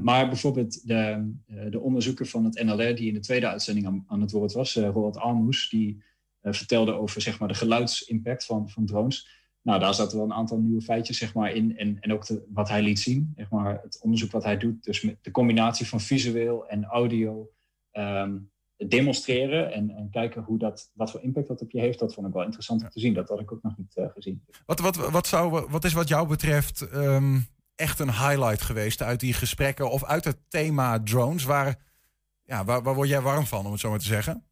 Maar bijvoorbeeld de, de onderzoeker van het NLR, die in de tweede uitzending aan, aan het woord was, Roald Armoes, die vertelde over zeg maar, de geluidsimpact van, van drones. Nou, daar zaten wel een aantal nieuwe feitjes zeg maar, in. En, en ook wat hij liet zien, zeg maar, het onderzoek wat hij doet. Dus met de combinatie van visueel en audio ehm, demonstreren en, en kijken hoe dat, wat voor impact dat op je heeft. Dat vond ik wel interessant te zien. Dat had ik ook nog niet eh, gezien. Wat, wat, wat, zou, wat is wat jou betreft ehm, echt een highlight geweest uit die gesprekken of uit het thema drones? Waar, ja, waar, waar word jij warm van, om het zo maar te zeggen?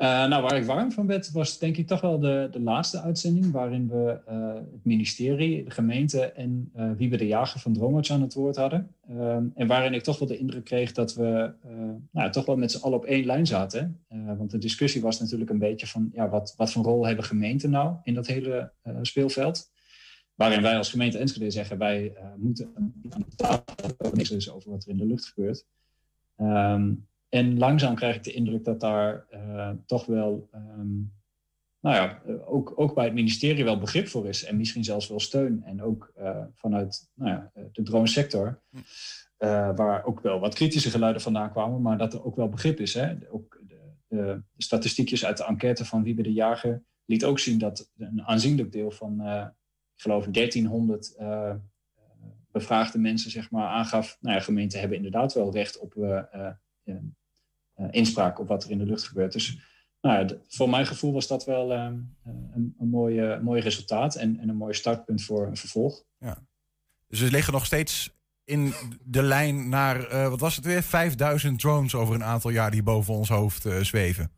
Eh, nou, waar ik warm van werd, was denk ik toch wel de, de laatste uitzending, waarin we eh, het ministerie, de gemeente en eh Wiebe de Jager van Droomwatch aan het woord hadden. Ehm, en waarin ik toch wel de indruk kreeg dat we nou, toch wel met z'n allen op één lijn zaten. Want de discussie was natuurlijk een beetje van, ja, wat, wat voor rol hebben gemeenten nou in dat hele speelveld? Waarin wij als gemeente Enschede zeggen, wij eh, moeten aan de tafel over wat er in de lucht gebeurt. Ehm, en langzaam krijg ik de indruk dat daar eh, toch wel, ehm, nou ja, eh, ook, ook bij het ministerie wel begrip voor is. En misschien zelfs wel steun. En ook eh, vanuit nou ja, de dronesector, eh, waar ook wel wat kritische geluiden vandaan kwamen, maar dat er ook wel begrip is. Hè? Ook de, de, de statistiekjes uit de enquête van Wiebe de Jager liet ook zien dat een aanzienlijk deel van, ik geloof 1300 eh, bevraagde mensen zeg maar, aangaf, nou ja, gemeenten hebben inderdaad wel recht op inspraak op wat er in de lucht gebeurt. Dus nou ja, voor mijn gevoel was dat wel eh, een, een mooi, mooi resultaat en, en een mooi startpunt voor een vervolg. Ja. Dus we liggen nog steeds in de lijn naar, eh, wat was het weer? 5000 drones over een aantal jaar die boven ons hoofd eh, zweven.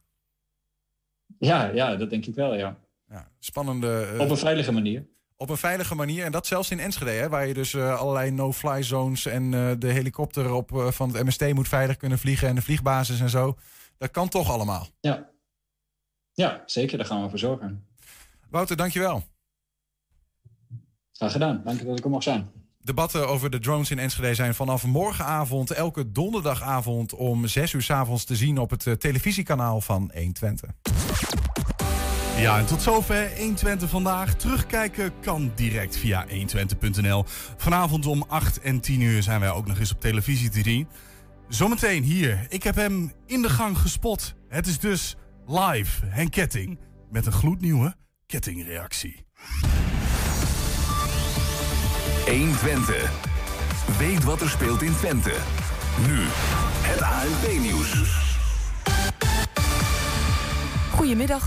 Ja, ja, dat denk ik wel, ja. Ja, spannende. eh, Op een veilige manier. Op een veilige manier. En dat zelfs in Enschede, hè, waar je dus eh, allerlei no-fly zones en eh, de helikopter op, eh, van het MST moet veilig kunnen vliegen en de vliegbasis en zo. Dat kan toch allemaal. Ja, ja zeker. Daar gaan we voor zorgen. Wouter, dankjewel. Graag gedaan. Dank je dat ik er mag zijn. Debatten over de drones in Enschede zijn vanaf morgenavond, elke donderdagavond om 6 uur 's avonds te zien op het televisiekanaal van 120. Ja, en tot zover 120 vandaag. Terugkijken kan direct via 120.nl. Vanavond om 8 en 10 uur zijn wij ook nog eens op televisie te zien. Zometeen hier. Ik heb hem in de gang gespot. Het is dus live Henk Ketting met een gloednieuwe kettingreactie. 120. Weet wat er speelt in Twente. Nu het ANP-nieuws. Goedemiddag.